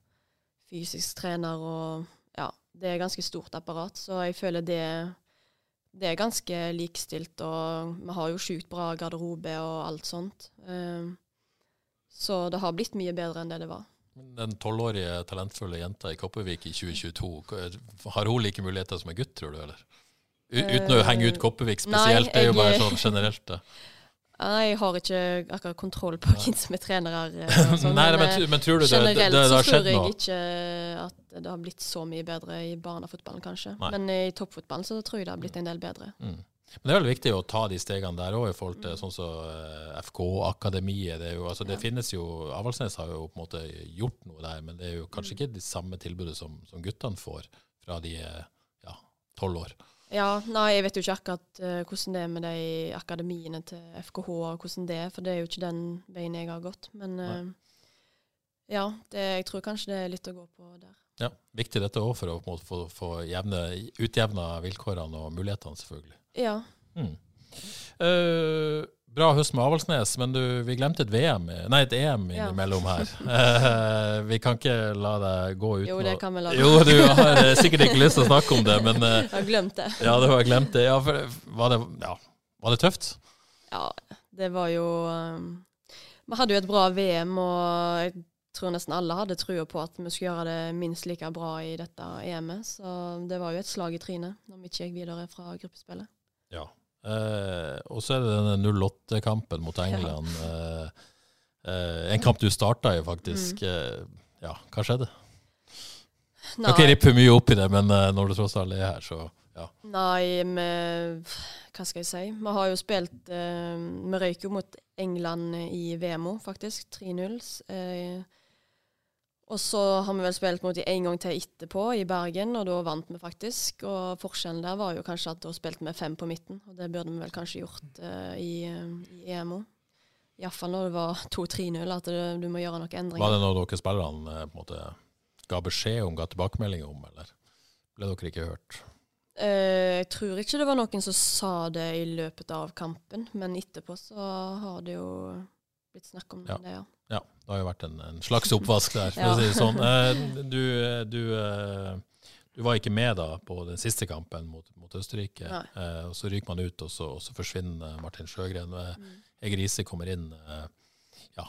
fysisk trener og ja, det er ganske stort apparat, så jeg føler det det er ganske likestilt, og vi har jo sjukt bra garderobe og alt sånt. Um, så det har blitt mye bedre enn det det var. Den tolvårige talentfulle jenta i Kopervik i 2022, har hun like muligheter som en gutt, tror du, eller? U uten å henge ut Kopervik spesielt, nei, spesielt, det er jo bare sånn generelt. det. Jeg har ikke akkurat kontroll på hvem som er trenere. her. [laughs] sånn, Nei, men, men, eh, tror du det, det, Generelt det, det så har skjedd tror jeg ikke at det har blitt så mye bedre i barnefotballen, kanskje. Nei. Men i toppfotballen så tror jeg det har blitt en del bedre. Mm. Men det er vel viktig å ta de stegene der òg, i forhold til sånn som eh, FK-akademiet. Det, jo, altså, det finnes jo Avaldsnes har jo på en måte gjort noe der, men det er jo Mm. kanskje ikke det samme tilbudet som, som guttene får fra de er ja, tolv år. Ja, nei, jeg vet jo ikke akkurat uh, hvordan det er med de akademiene til FKH, og hvordan det er, for det er jo ikke den veien jeg har gått. Men uh, ja, det, jeg tror kanskje det er litt å gå på der. Ja, Viktig dette òg for å på en måte, få, få utjevna vilkårene og mulighetene, selvfølgelig. Ja. Mm. Uh, bra høst med Avaldsnes, men du, vi glemte et VM, Nei, et EM innimellom her. Uh, [laughs] vi kan ikke la deg gå uten Jo, det kan vi la deg. Jo, du har eh, sikkert ikke lyst til å snakke om det, men uh, Jeg har glemt det. Ja, du har glemt det. Ja, for, var, det ja, var det tøft? Ja, det var jo um, Vi hadde jo et bra VM, og jeg tror nesten alle hadde trua på at vi skulle gjøre det minst like bra i dette EM-et. Så det var jo et slag i trynet når vi ikke gikk videre fra gruppespillet. Ja. Eh, og så er det denne 08-kampen mot England. Ja. eh, en kamp du starta i, faktisk. Mm. Eh, ja, hva skjedde? Skal ikke rippe mye opp i det, men eh, når du tross alt er her, så ja. Nei, vi Hva skal jeg si? Vi har jo spilt eh, Vi røyk jo mot England i VMO, faktisk. 3-0. Eh, og så har vi vel spilt mot dem en gang til etterpå, i Bergen, og da vant vi faktisk. Og forskjellen der var jo kanskje at da spilte vi fem på midten, og det burde vi vel kanskje gjort uh, i, eh, i EMO. Iallfall når det var 2-3-0, at det, du må gjøre noen endringer. Var det noe dere spillerne eh, på en måte ga beskjed om, ga tilbakemelding om, eller ble dere ikke hørt? Uh, jeg tror ikke det var noen som sa det i løpet av kampen, men etterpå så har det jo blitt snakk om Ja. det, ja. Ja, det har jo vært en, en slags oppvask der, for å [laughs] si det sånn. Eh, du, du, eh, du var ikke med da på den siste kampen mot, mot Østerrike. Eh, og Så ryker man ut, og så, og så forsvinner Martin Sjøgren. Eh, Mm. Ege Riise kommer inn. Eh, ja.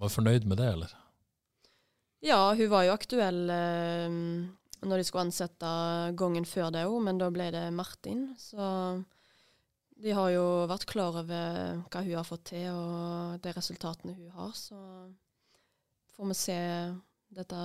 Var du fornøyd med det, eller? Ja, hun var jo aktuell eh, når de skulle ansette gangen før det òg, men da ble det Martin. Så de har jo vært klar over hva hun har fått til, og de resultatene hun har. Så får vi se dette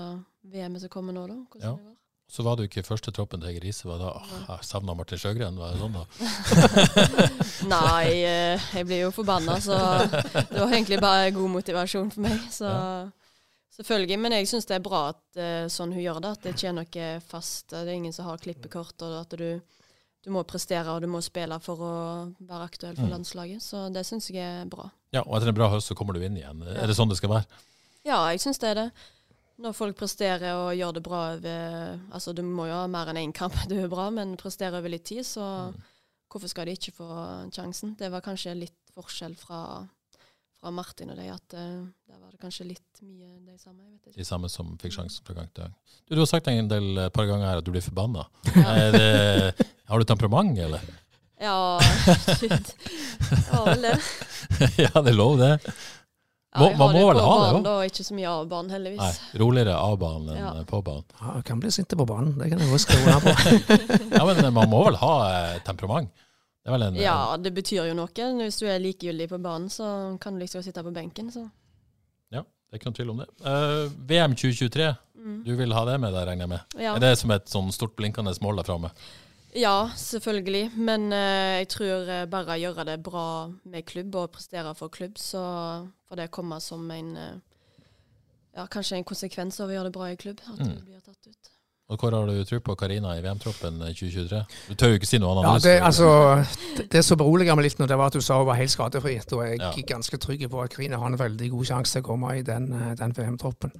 VM-et som kommer nå, da. Hvordan Ja. det går. Så var du ikke i første troppen til Hege Riise. Var da åh, jeg savna Martin Sjøgren? Var det sånn, da? [laughs] [laughs] Nei, eh, jeg blir jo forbanna, så det var egentlig bare god motivasjon for meg. Så selvfølgelig. Men jeg syns det er bra at eh, sånn hun gjør det, at det ikke er noe fast. Det er ingen som har klippekort, og at du, du må prestere og du må spille for å være aktuell for Mm. landslaget. Så det syns jeg er bra. Ja, og etter en bra høst så kommer du inn igjen. Er det sånn det skal være? Ja, jeg syns det er det. Når folk presterer og gjør det bra over Altså, du må jo ha mer enn én kamp [laughs] du er bra, men presterer over litt tid, så hvorfor skal de ikke få sjansen? Det var kanskje litt forskjell fra, fra Martin og de, at uh, der var det kanskje litt mye de samme. Jeg vet ikke. De samme som fikk sjansen fra gang til gang. Du, du har sagt en del et par ganger her at du blir forbanna. Ja. [laughs] Har du temperament, eller? Ja, shit. Ja, vel det. [laughs] ja, det er lov, det. Må- ja, man må det vel ha det, da? da, ikke så mye av banen, heldigvis. Nei, roligere av banen enn Ja. på banen. Ja, kan bli sinte på banen, det kan jeg også skrive under på. Ja, men man må vel ha eh, temperament? Det er vel en Ja, det betyr jo noe. Hvis du er likegyldig på banen, så kan du liksom sitte på benken. Så. Ja, det er ikke noen tvil om det. Uh, VM 2023, Mm. du vil ha det med deg, regner jeg med? Ja. Er det som et sånn stort blinkende mål der framme? Ja, selvfølgelig. Men uh, jeg tror eh, bare å gjøre det bra med klubb og prestere for klubb, så får det komme som en uh, ja, kanskje en konsekvens av å gjøre det bra i klubb. At Mm. du blir tatt ut. Og hvor har du tro på Karina i VM-troppen 2023? Du tør jo ikke si noe annet. Ja, det, så- altså, det, som beroliger meg litt nå, det var at du sa hun var helt skadefri. Da er jeg Ja. ganske trygg på at Karina har en veldig god sjanse til å komme i den, eh, den VM-troppen.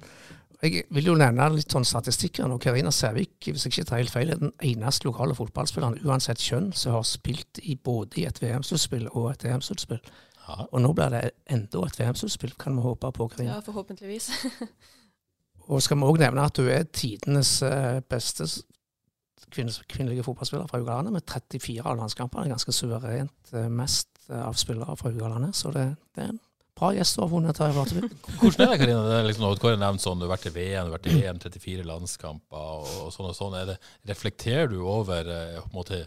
Jeg vil jo nevne litt sånn statistikker nå. Karina Sævik, hvis jeg ikke tar helt feil, er den eneste lokale fotballspilleren uansett kjønn som har spilt i både i et VM-sluttspill og et EM-sluttspill. Ja. Og nå blir det enda et VM-sluttspill, kan vi håpe på, Karina. Ja, forhåpentligvis. [laughs] Og skal vi òg nevne at du er tidenes eh, beste kvinnelige fotballspiller fra Haugalandet, med 34 av landskampene. Ganske suverent eh, mest eh, av spillere fra Haugalandet. Så det, det er en bra gjest du har vunnet. i Barteby. [laughs] Hvordan er det, Karina? Det er liksom, når Kåre nevner sånn, du har vært i VM, du har vært i EM, 34 landskamper og, og sånn og sånn. Er det, reflekterer du over på en måte,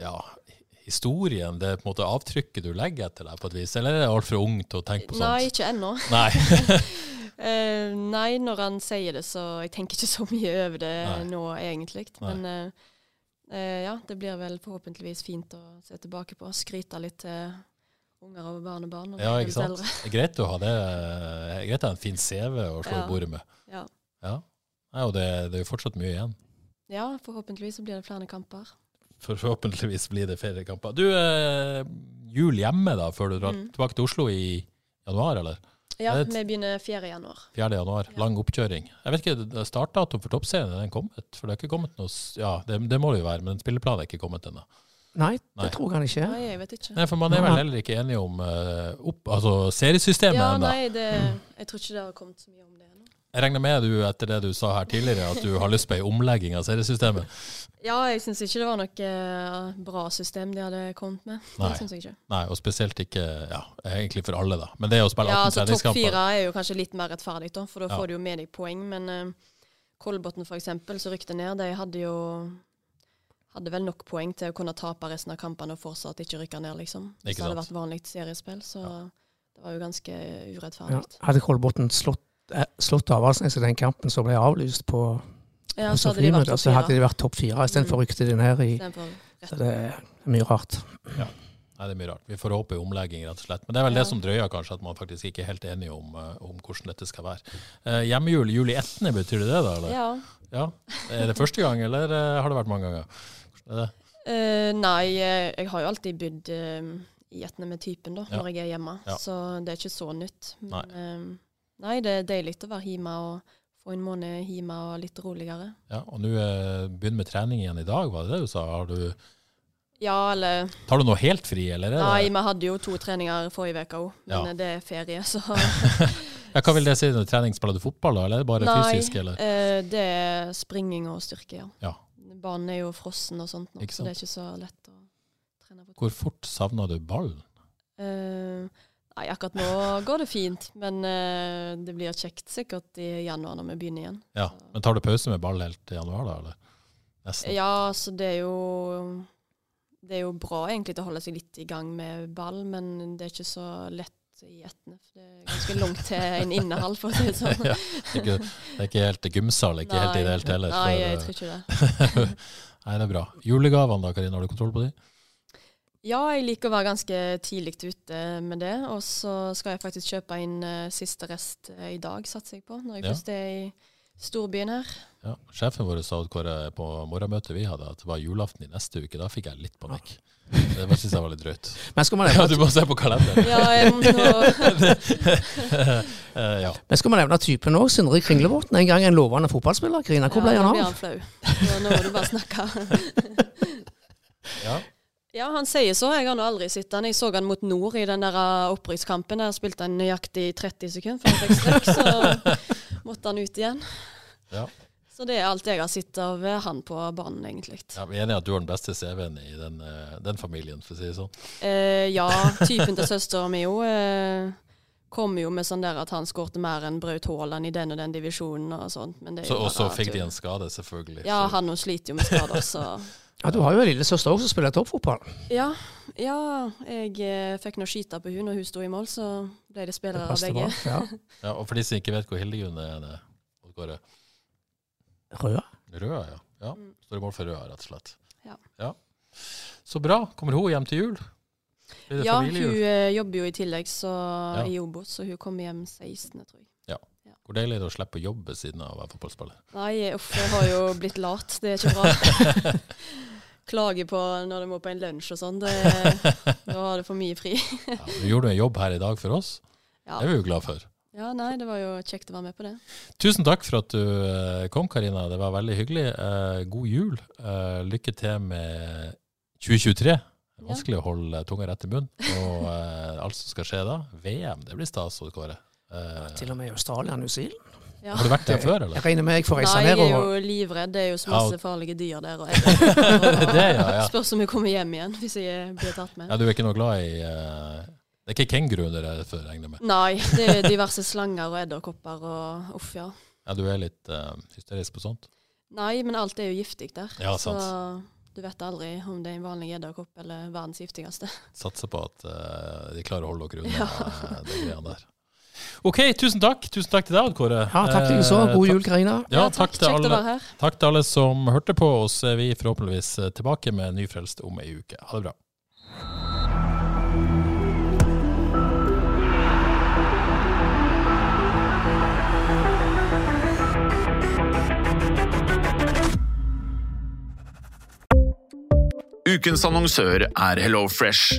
ja, historien, det på en måte avtrykket du legger etter deg på et vis, eller er det altfor ung til å tenke på sånt? Nei, ikke ennå. Nei. [laughs] [laughs] Eh, nei, når han sier det, så jeg tenker ikke [laughs] så mye over det Nei. nå, egentlig. Nei. Men uh, uh, ja, det blir vel forhåpentligvis fint å se tilbake på. Skryte litt til unger og barnebarn. Og Ja, ikke sant? Det er greit å ha det, greit å ha en fin CV å slå Ja. i bordet med. Ja. Ja. Nei, og det, det er jo fortsatt mye igjen. ja, forhåpentligvis så blir det flere kamper. Forhåpentligvis blir det flere kamper. Du, jul hjemme da, før du drar Mm. tilbake til Oslo i januar, eller? Ja, Er vi begynner 4. januar. 4. januar. Ja. Lang oppkjøring. Jeg vet ikke, er Startdato for toppserien, er den kommet? For det har ikke kommet noe Ja, det, det må det jo være, men spilleplanen er ikke kommet ennå. Nei, Nei. det tror jeg han ikke er. Nei, jeg vet ikke. Nei, for man er vel heller ikke enige om uh, opp, altså seriesystemet Ja, ennå. nei, det, jeg tror ikke det har kommet så mye om det. Jeg regner med du, etter det du sa her tidligere, at du har lyst på ei omlegging av seriesystemet? Ja, jeg syns ikke det var noe eh, bra system de hadde kommet med. Nei. Det syns jeg ikke. Nei, og spesielt ikke Ja, egentlig for alle, da. Men det å spille Ja, altså Topp fire er jo kanskje litt mer rettferdig, da, for da Ja. får du jo med deg poeng. Men uh, Kolbotn for eksempel, som rykte ned, de hadde jo hadde vel nok poeng til å kunne tape resten av kampene og fortsatt ikke rykke ned, liksom. Hvis det hadde vært vanlig seriespill. Så det var jo ganske Ja. Hadde Kolbotn slått, slått Avaldsnes i den kampen som ble avlyst på, Ja, på så hadde topp så hadde fire. de vært topp fire. Istedenfor rykte de ned i Så det er mye rart. Nei, det er mye rart. Vi får håpe i omlegging, rett og slett. Men det er vel Ja. det som drøyer, kanskje, at man faktisk ikke er helt enig om, eh, om hvordan dette skal være. Eh, hjemmejul, juli 18., betyr det det, da? Eller? Ja. Ja. Er det første gang, eller eh, har det vært mange ganger? Hvordan er det? Uh, nei, eh, jeg har jo alltid bodd uh, i Etne med typen da, Ja. når jeg er hjemme, Ja. så det er ikke så nytt. Men Nei. nei, nei det er deilig å være hjemme og få en måned hjemme og litt roligere. Ja, og nå eh, begynner med trening igjen i dag, var det det du sa? Har du, Ja, eller tar du noe helt fri, eller? Er Nei, vi hadde jo to treninger forrige uke òg, men Ja. eh, det er ferie, så [laughs] [laughs] ja, hva vil det si? når Trening spiller du fotball, da, eller er det bare Nei, fysisk? Eller? eh, det er springing og styrke, ja. Ja. Banen er jo frossen og sånt nå, så det er ikke så lett å trene på. Hvor fort savner du ballen? Eh, Nei, akkurat nå går det fint, men uh, det blir kjekt sikkert i januar når vi begynner igjen. Ja, Men tar du pause med ball helt til januar, da? eller? Nesten. Ja, så det er jo Det er jo bra egentlig til å holde seg litt i gang med ball, men det er ikke så lett i Etne. for Det er ganske langt til en innehall, for å si det sånn. [laughs] Ja, det, er ikke, det er ikke helt gymsal, ikke helt ideelt heller. Nei, jeg eh, tror ikke det. [laughs] Nei, det er bra. Julegavene da, Karina, har du kontroll på de? Ja, jeg liker å være ganske tidlig ute med det. Og så skal jeg faktisk kjøpe inn uh, siste rest uh, i dag, satser jeg på. Når jeg Ja. først er i storbyen her. Ja. Sjefen vår sa på morgenmøtet vi hadde, at det var julaften i neste uke. Da fikk jeg litt panikk. Det var- synes jeg var litt drøyt. [laughs] Men skal vi [laughs] Ja, du må se på kalenderen. Ja, jeg må [laughs] Eh, ja. men skal man nevne typen òg? Sindre Kringlebotn. En gang en lovende fotballspiller. Karina, hvor ble ja, han nå blir av? han flau. Nå må du bare snakke. ja. Ja, han sier så. Jeg har nå aldri sett han. Jeg så han mot Nord i den der uh, opprykkskampen. Der spilte han nøyaktig 30 sekunder før han fikk strekk, så [laughs] måtte han ut igjen. Ja. Så det er alt jeg har sett av uh, han på banen, egentlig. Ja, vi er enige at du har den beste CV-en i den, eh, den familien, for å si det sånn. Eh, ja, [laughs] typen til søstera mi jo eh, kommer jo med sånn der at han skårte mer enn Braut Haaland i den og den divisjonen og sånt. Men det er Så, og så fikk de en skade, selvfølgelig. Ja, Så- han òg sliter jo med skader, så [laughs] Ja, Du har jo en lillesøster òg som spiller toppfotball. Ja, ja jeg eh, fikk nå skyte på hun når hun sto i mål, så ble det spillere av begge. bra. Ja. [laughs] Ja, og for de som ikke vet hvor Hildegunn er, det går det? Røa. Røa, ja. ja. Mm. Står i mål for Røa, rett og slett. Ja. Så bra. Kommer hun hjem til jul? Blir det Ja, familiejul? hun jobber jo i tillegg så, Ja. i Obos, så hun kommer hjem 16., tror jeg. Hvor deilig er det å slippe å jobbe siden av å være fotballspiller? Nei, uff, jeg har jo blitt lat. Det er ikke bra. [laughs] Klager på når du må på en lunsj og sånn. [laughs] Da har du for mye fri. Ja, du gjorde en jobb her i dag for oss. Ja. Det er vi jo glad for. ja, nei, det var jo kjekt å være med på det. Tusen takk for at du eh, kom, Karina. Det var veldig hyggelig. Eh, god jul. Eh, lykke til med 2023. Det er vanskelig å holde tunga rett i munnen. Og alt som skal skje da. VM, det blir stas, Kåre. Eh, Til og med i Australia og New Zealand. Ja. har du vært der før, eller? Jeg regner med jeg får reise Nei, jeg er jo livredd. Det er jo så masse farlige dyr der. Og [laughs] Det, ja, ja. Spørs om jeg kommer hjem igjen hvis jeg blir tatt med. ja. Du er ikke noe glad i uh, Det er ikke kenguru under der før, regner jeg med? Nei, det er diverse slanger og edderkopper og uff, ja. Ja, du er litt uh, hysterisk på sånt? Nei, men alt er jo giftig der. Ja, sant. så du vet aldri om det er en vanlig edderkopp eller verdens giftigste. Satser på at uh, de klarer å holde dere unna ja. de greiene der. OK, tusen takk. Tusen takk til deg, Odd Kåre. Ja, takk til deg så. Eh, God jul, Karina. Ja, takk til alle. Takk til alle som hørte på, og så er vi forhåpentligvis eh, tilbake med Nyfrelst om ei uke. Ha det bra. Ukens annonsør er HelloFresh.